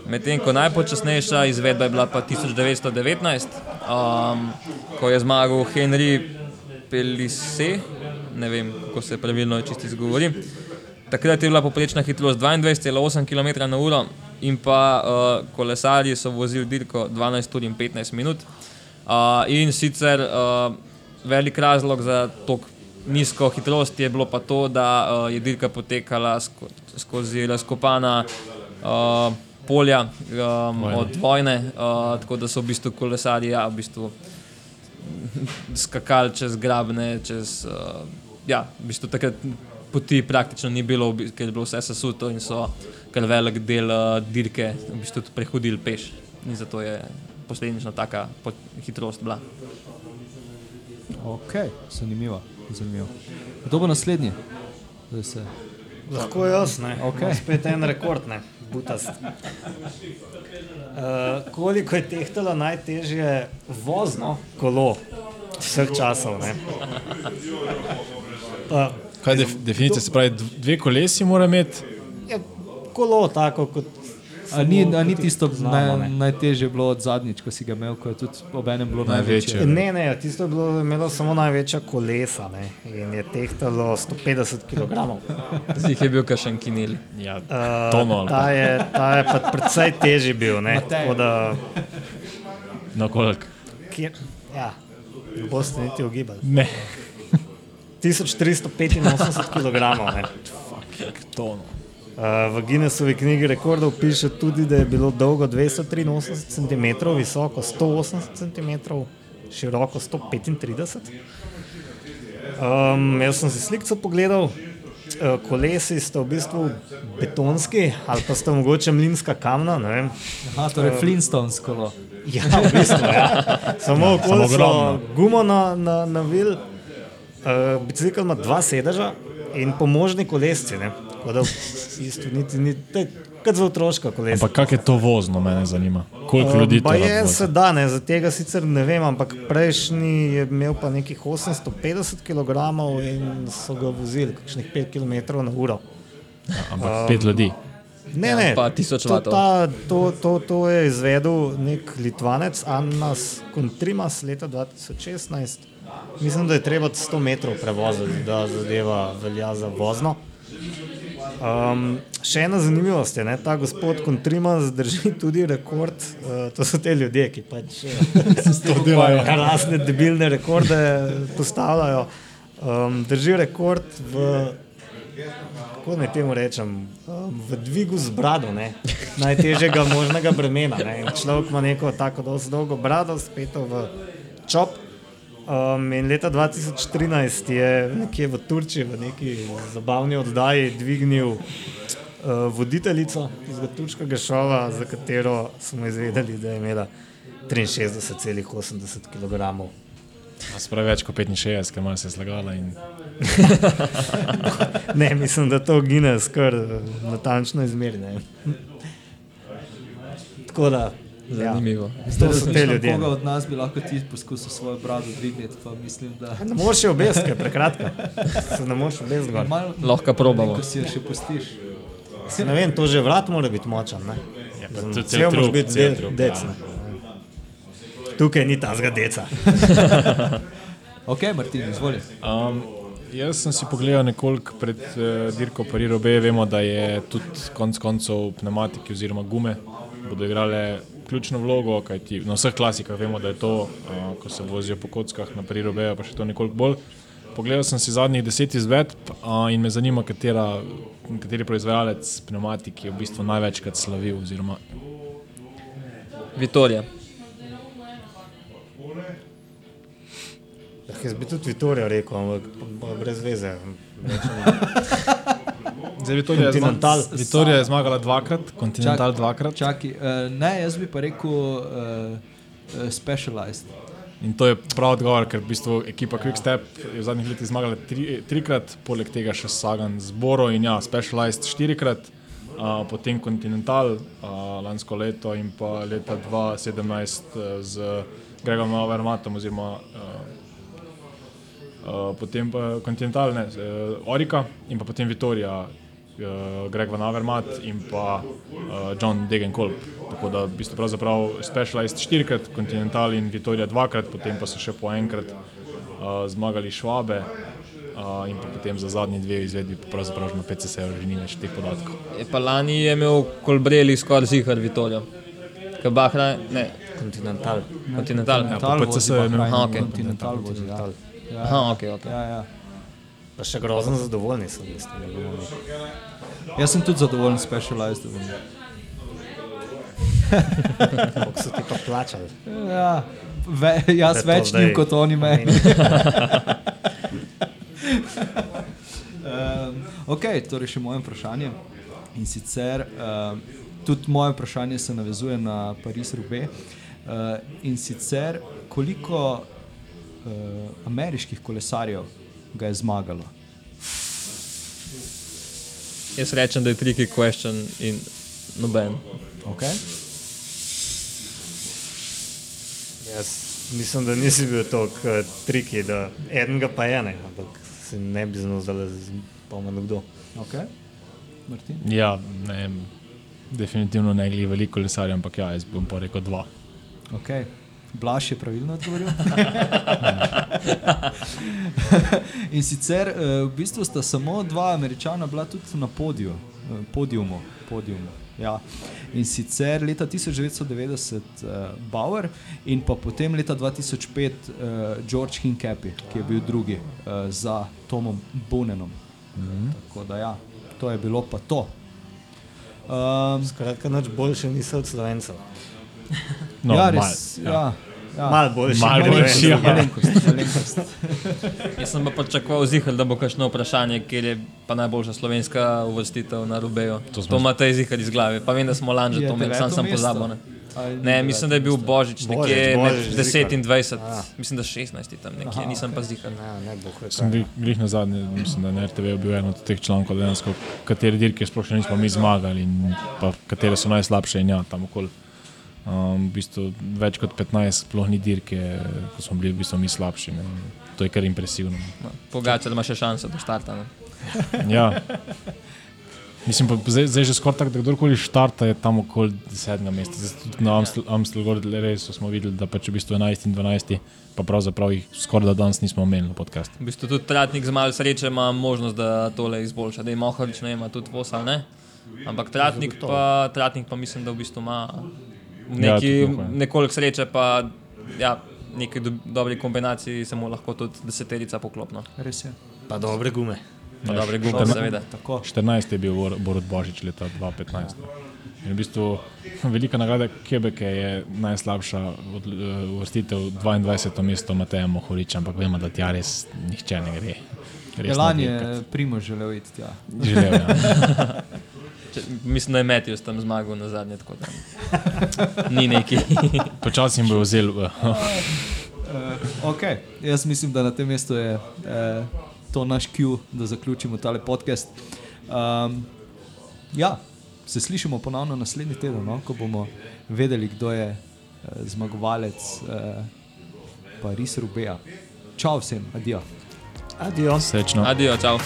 Speaker 4: Medtem ko najpočasnejša izvedba je bila pa 1919, um, ko je zmagal Henry Pelisse, ne vem, kako se pravilno čisto izgovori. Takrat je bila poprečna hitrost 22,8 km/h in pa uh, kolesarji so vozili dirko 12 ur in 15 minut. Uh, in sicer uh, velik razlog za to nizko hitrost je bilo pa to, da uh, je dirka potekala sko skozi razkopana uh, polja um,
Speaker 3: Vojne.
Speaker 4: od vojne, uh, tako da so v bistvu kolesarji ja, v bistvu skakali čez grabne, čez. Uh, ja, v bistvu takrat poti praktično ni bilo, ker je bilo vse sesuto in so kar velik del uh, dirke v bistvu tudi prehodili peš. In zato je posledično taka hitrost bila.
Speaker 1: Ok, zanimivo. zanimivo. Kdo bo naslednji? Zdaj se.
Speaker 2: Lahko jaz, ne.
Speaker 1: Okej.
Speaker 2: Imam Spet en rekord, ne. Butast. Uh, koliko je tehtalo najtežje vozno kolo vseh časov? Ne? Uh,
Speaker 3: Kaj je def, definicija? Se pravi, dv- dve kolesi mora imeti.
Speaker 2: je kolo tako kot
Speaker 1: A ni, a ni tisto
Speaker 2: jih poznamo,
Speaker 1: naj,
Speaker 2: ne.
Speaker 1: najtežje bilo od zadnjič, ko si ga imel, ko je tudi obenem bilo
Speaker 3: Največje.
Speaker 1: največje.
Speaker 2: Ne, ne, tisto je bilo, imelo samo največja kolesa ne, in je tehtalo 150 kg.
Speaker 4: Zdaj je bil kašen kinil.
Speaker 3: Ja,
Speaker 2: Uh,
Speaker 3: tono ali
Speaker 2: ta, je, ta je pa precej težji bil. Ne, da,
Speaker 3: na koliko.
Speaker 2: kjer, ja, ne boste niti ugibali.
Speaker 3: Ne,
Speaker 2: 1385 kg.
Speaker 3: Tono.
Speaker 2: Uh, v Guinnessovi knjigi rekordov piše tudi, da je bilo dolgo 283 cm, visoko 180 cm, široko 135 um, Jaz sem si sliko pogledal, uh, kolesi sta v bistvu betonski ali pa sta mogoče mlinska kamna.
Speaker 1: Aha, torej Flintstones kolo.
Speaker 2: Ja, v bistvu, ja. Samo so
Speaker 3: ogromno.
Speaker 2: gumo na, na, na vil, uh, bicikl ima dva sedeža in pomožni kolesci. Ne? Tako da bistvu niti ni, to je kot za otroška kolesa.
Speaker 3: Ampak kak je to vozno, mene zanima. Koliko ljudi to
Speaker 2: je se da, ne, za tega sicer ne vem, ampak prejšnji je imel pa nekih 850 kg in so ga vozili, kakšnih 5 km na uro.
Speaker 3: Ampak pet ljudi.
Speaker 2: Ne,
Speaker 4: Ja,
Speaker 2: ne,
Speaker 4: pa 1000
Speaker 2: to,
Speaker 4: vatov.
Speaker 2: ta, to, to, to je izvedel nek Litvanec, Annas Kontrimas leta 2016. Mislim, da je treba 100 metrov prevoziti, da zadeva velja za vozno. Um, še ena zanimivost je, da ta gospod Kontrimas drži tudi rekord. Uh, to so te ljudje, ki pač
Speaker 3: To delajo.
Speaker 2: razne debilne rekorde postavljajo. Um, drži rekord v kako naj temu rečem, um, v dvigu z brado, ne? najtežjega možnega bremena. Ne? Človek ima neko tako dolgo brado, spet v čop. Um, in leta 2013 je nekje v Turčiji, v neki zabavni oddaji, dvignil uh, voditeljico iz turškega šova, za katero smo izvedeli, da je imela 63,80 kg.
Speaker 3: Spravi več kot 65, ker malo se je slagala. In...
Speaker 2: Ne, mislim, da to gine skoraj natančno izmerjeno. Tako da, ja.
Speaker 4: Zanimivo.
Speaker 2: To so te ljudje.
Speaker 1: Koga od nas bi lahko ti poskusil svojo brado dvigniti, pa mislim, da
Speaker 2: Ne moreš jo obesti, ker je prekratka. Se ne moreš obesti gor.
Speaker 1: malo,
Speaker 4: Lahko probamo.
Speaker 1: ko si jo še pustiš.
Speaker 2: Se Ne vem, to že vrat mora biti močan. Ne?
Speaker 3: Ja,
Speaker 2: Cel
Speaker 3: cel
Speaker 2: moraš biti
Speaker 3: cel
Speaker 2: de-
Speaker 3: trup,
Speaker 2: dec.
Speaker 3: ja.
Speaker 2: ne. Tukaj ni ta zgadeca.
Speaker 1: Ok, Martin, izvoli.
Speaker 3: Um, jaz sem si pogledal nekoliko pred uh, dirko Paris B, vemo, da je tudi konec koncev pneumatiki oziroma gume bodo igrale ključno vlogo, kajti na vseh klasikah vemo, da je to, uh, ko se vozijo po kockah na B, pa še to nekoliko bolj. Pogledal sem si zadnjih deset izvedb uh, in me zanima, katera, kateri proizvajalec pneumatik je v bistvu največkrat slavil. Oziroma,
Speaker 4: Vitorija.
Speaker 2: Ja, Jaz bi tudi Vitorijo rekel, ampak pa brez veze.
Speaker 3: Zdaj, Vitorija, je
Speaker 2: Continental.
Speaker 3: zma- Vitorija je zmagala dvakrat, Continental dvakrat.
Speaker 1: Čakaj, uh, ne, jaz bi pa rekel uh, uh, specialized.
Speaker 3: In to je prav odgovor, ker v bistvu ekipa Quickstep je v zadnjih letih zmagala tri, trikrat, poleg tega še Sagan z Boro in ja, Specialized štirikrat, uh, potem Continental uh, lansko leto in pa leta 2017 uh, z Gregom Avermatom oziroma uh, uh, potem pa Continental, ne, uh, Orika in pa potem Vitorija. Uh, Greg Van Avermaet in pa uh, John Degenkolb. Tako da v bistvu pravzaprav Specialized štirikrat, Continental in Vitorija dvakrat, potem pa so še po enkrat uh, zmagali Švabe uh, in pa potem za zadnji dve izvedbi pa pravzaprav na PCC-ju že ni več teh podatkov.
Speaker 4: Je pa lani je imel Kolbreli skoraj zihar Vitorijo. Kabahra, ne,
Speaker 2: Continental.
Speaker 4: Continental.
Speaker 3: Ja, po PCS je imel-
Speaker 4: Aha, ok.
Speaker 1: Continental vozi. Ja. Ja,
Speaker 4: Aha, ok, ok.
Speaker 1: ja, ja.
Speaker 2: Pa še grozno zadovoljni sem. Mislim, da bomo mi.
Speaker 1: Jaz sem tudi zadovoljen s specialized.
Speaker 2: Koliko so ti pa plačali?
Speaker 1: Ja, ve, jaz
Speaker 2: Da je to
Speaker 1: več
Speaker 2: zdaj
Speaker 1: njim kot oni meni. Um, ok, torej še moje vprašanje. In sicer um, tudi moje vprašanje se navezuje na Pariz Rube. Uh, in sicer koliko uh, ameriških kolesarjev ga je zmagalo?
Speaker 4: Jaz rečem, da je tricky question in noben.
Speaker 1: Okay?
Speaker 2: Jaz mislim, da nisi bil tako triki, da enega pa je ne, ampak se ne bi znal zdaj spomniti kdo.
Speaker 1: Okay. Martin?
Speaker 3: Ja, ne vem, definitivno ne glede veliko lesarja, ampak ja, jaz bom pa rekel dva.
Speaker 1: Okay. Blaž je pravilno odgovoril. In sicer eh, v bistvu sta samo dva američana bila tudi na podiju, eh, podiumu. podiumu. Ja. In sicer leta 1990 uh, Bauer in pa potem leta 2005 uh, George Hincapie, ki je bil drugi uh, za Tomom Bunenom. Mm -hmm. Tako da ja, to je bilo pa to. Um,
Speaker 2: Skratka, nič boljše niso od slovencev.
Speaker 3: No,
Speaker 1: ja,
Speaker 3: mal,
Speaker 1: res. Ja. Ja, ja.
Speaker 2: Malo boljše.
Speaker 3: Malo
Speaker 2: vem.
Speaker 3: ja.
Speaker 1: Malenkost, malenkost.
Speaker 4: Jaz sem pa pričakoval zihal, da bo kakšno vprašanje, kjer je pa najboljša slovenska uvrstitev na Rubeju.
Speaker 3: To
Speaker 4: To, imate zihal iz glave. Pa vem, da smo lani že
Speaker 1: Je
Speaker 4: to imeli, sam sem pozabil. Ne, ne mislim, da je bil? Božič
Speaker 2: Božič,
Speaker 4: nekje med
Speaker 2: Božič,
Speaker 4: 10 in 20.
Speaker 2: A.
Speaker 4: Mislim, da 16 tam nekje,
Speaker 1: Aha,
Speaker 4: nisem pa
Speaker 1: okej.
Speaker 4: zihal.
Speaker 2: Ne, ne bo kaj.
Speaker 3: Sem glih, glih na zadnje, mislim, da na RTV je bil eden od teh člankov, dejansko, katere dirke sploh še nismo mi zmagali in pa katere so najslabše in ja, tam okoli. Um, v bistvu več kot 15 sploh ni dirke, ko smo bili v bistvu mi slabši. Ne. To je kar impresivno.
Speaker 4: No, Pogača, da ima še šanse do štarta. Ne.
Speaker 3: Ja. Mislim, pa zdaj, zdaj že skoraj tako, da kdorkoli štarta, je tam okoli desetega mesta. Zdaj, tudi na Amstel, Amstelgor res smo videli, da pač v bistvu 11 in 12, pa pravzaprav jih skoraj da danes nismo omenili v podkastu.
Speaker 4: V bistvu tudi Tratnik z malo sreče ima možnost, da tole izboljša. Da je Mohorič, ne ima tudi Vos ali ne. Ampak Tratnik pa, tratnik pa mislim, da v bistvu ima neki,
Speaker 3: tudi Mohorič.
Speaker 4: nekoliko sreče, pa ja, neki do, dobri kombinaciji se mu lahko tudi deseterica poklopno.
Speaker 1: Res je.
Speaker 2: Pa dobre gume.
Speaker 4: Pa
Speaker 3: Ja,
Speaker 4: dobre gume, seveda.
Speaker 1: Tako.
Speaker 3: 14 je bil Bor- Borut Božič leta 2015. In v bistvu velika nagrada Quebec je najslabša eh, uvrstitev 22. mesto Mateja Mohoriča, ampak vemo, da tja res nihče ne gre. Res
Speaker 1: Lani
Speaker 3: ne
Speaker 1: je Primo želel iti tja.
Speaker 3: Želel, ja.
Speaker 4: Če, mislim, da je Matthews tam zmagal na zadnje, tako da ni neki.
Speaker 3: Počasi jim bo vzel.
Speaker 1: Uh, okay. Jaz mislim, da na tem mestu je eh, to naš Q, da zaključimo tale podcast. Um, ja, se slišimo ponovno naslednji teden, no, ko bomo vedeli, kdo je eh, zmagovalec eh, Paris Rubeja. Čau vsem, adijo.
Speaker 2: Adijo.
Speaker 3: Srečno.
Speaker 4: Adijo, čau.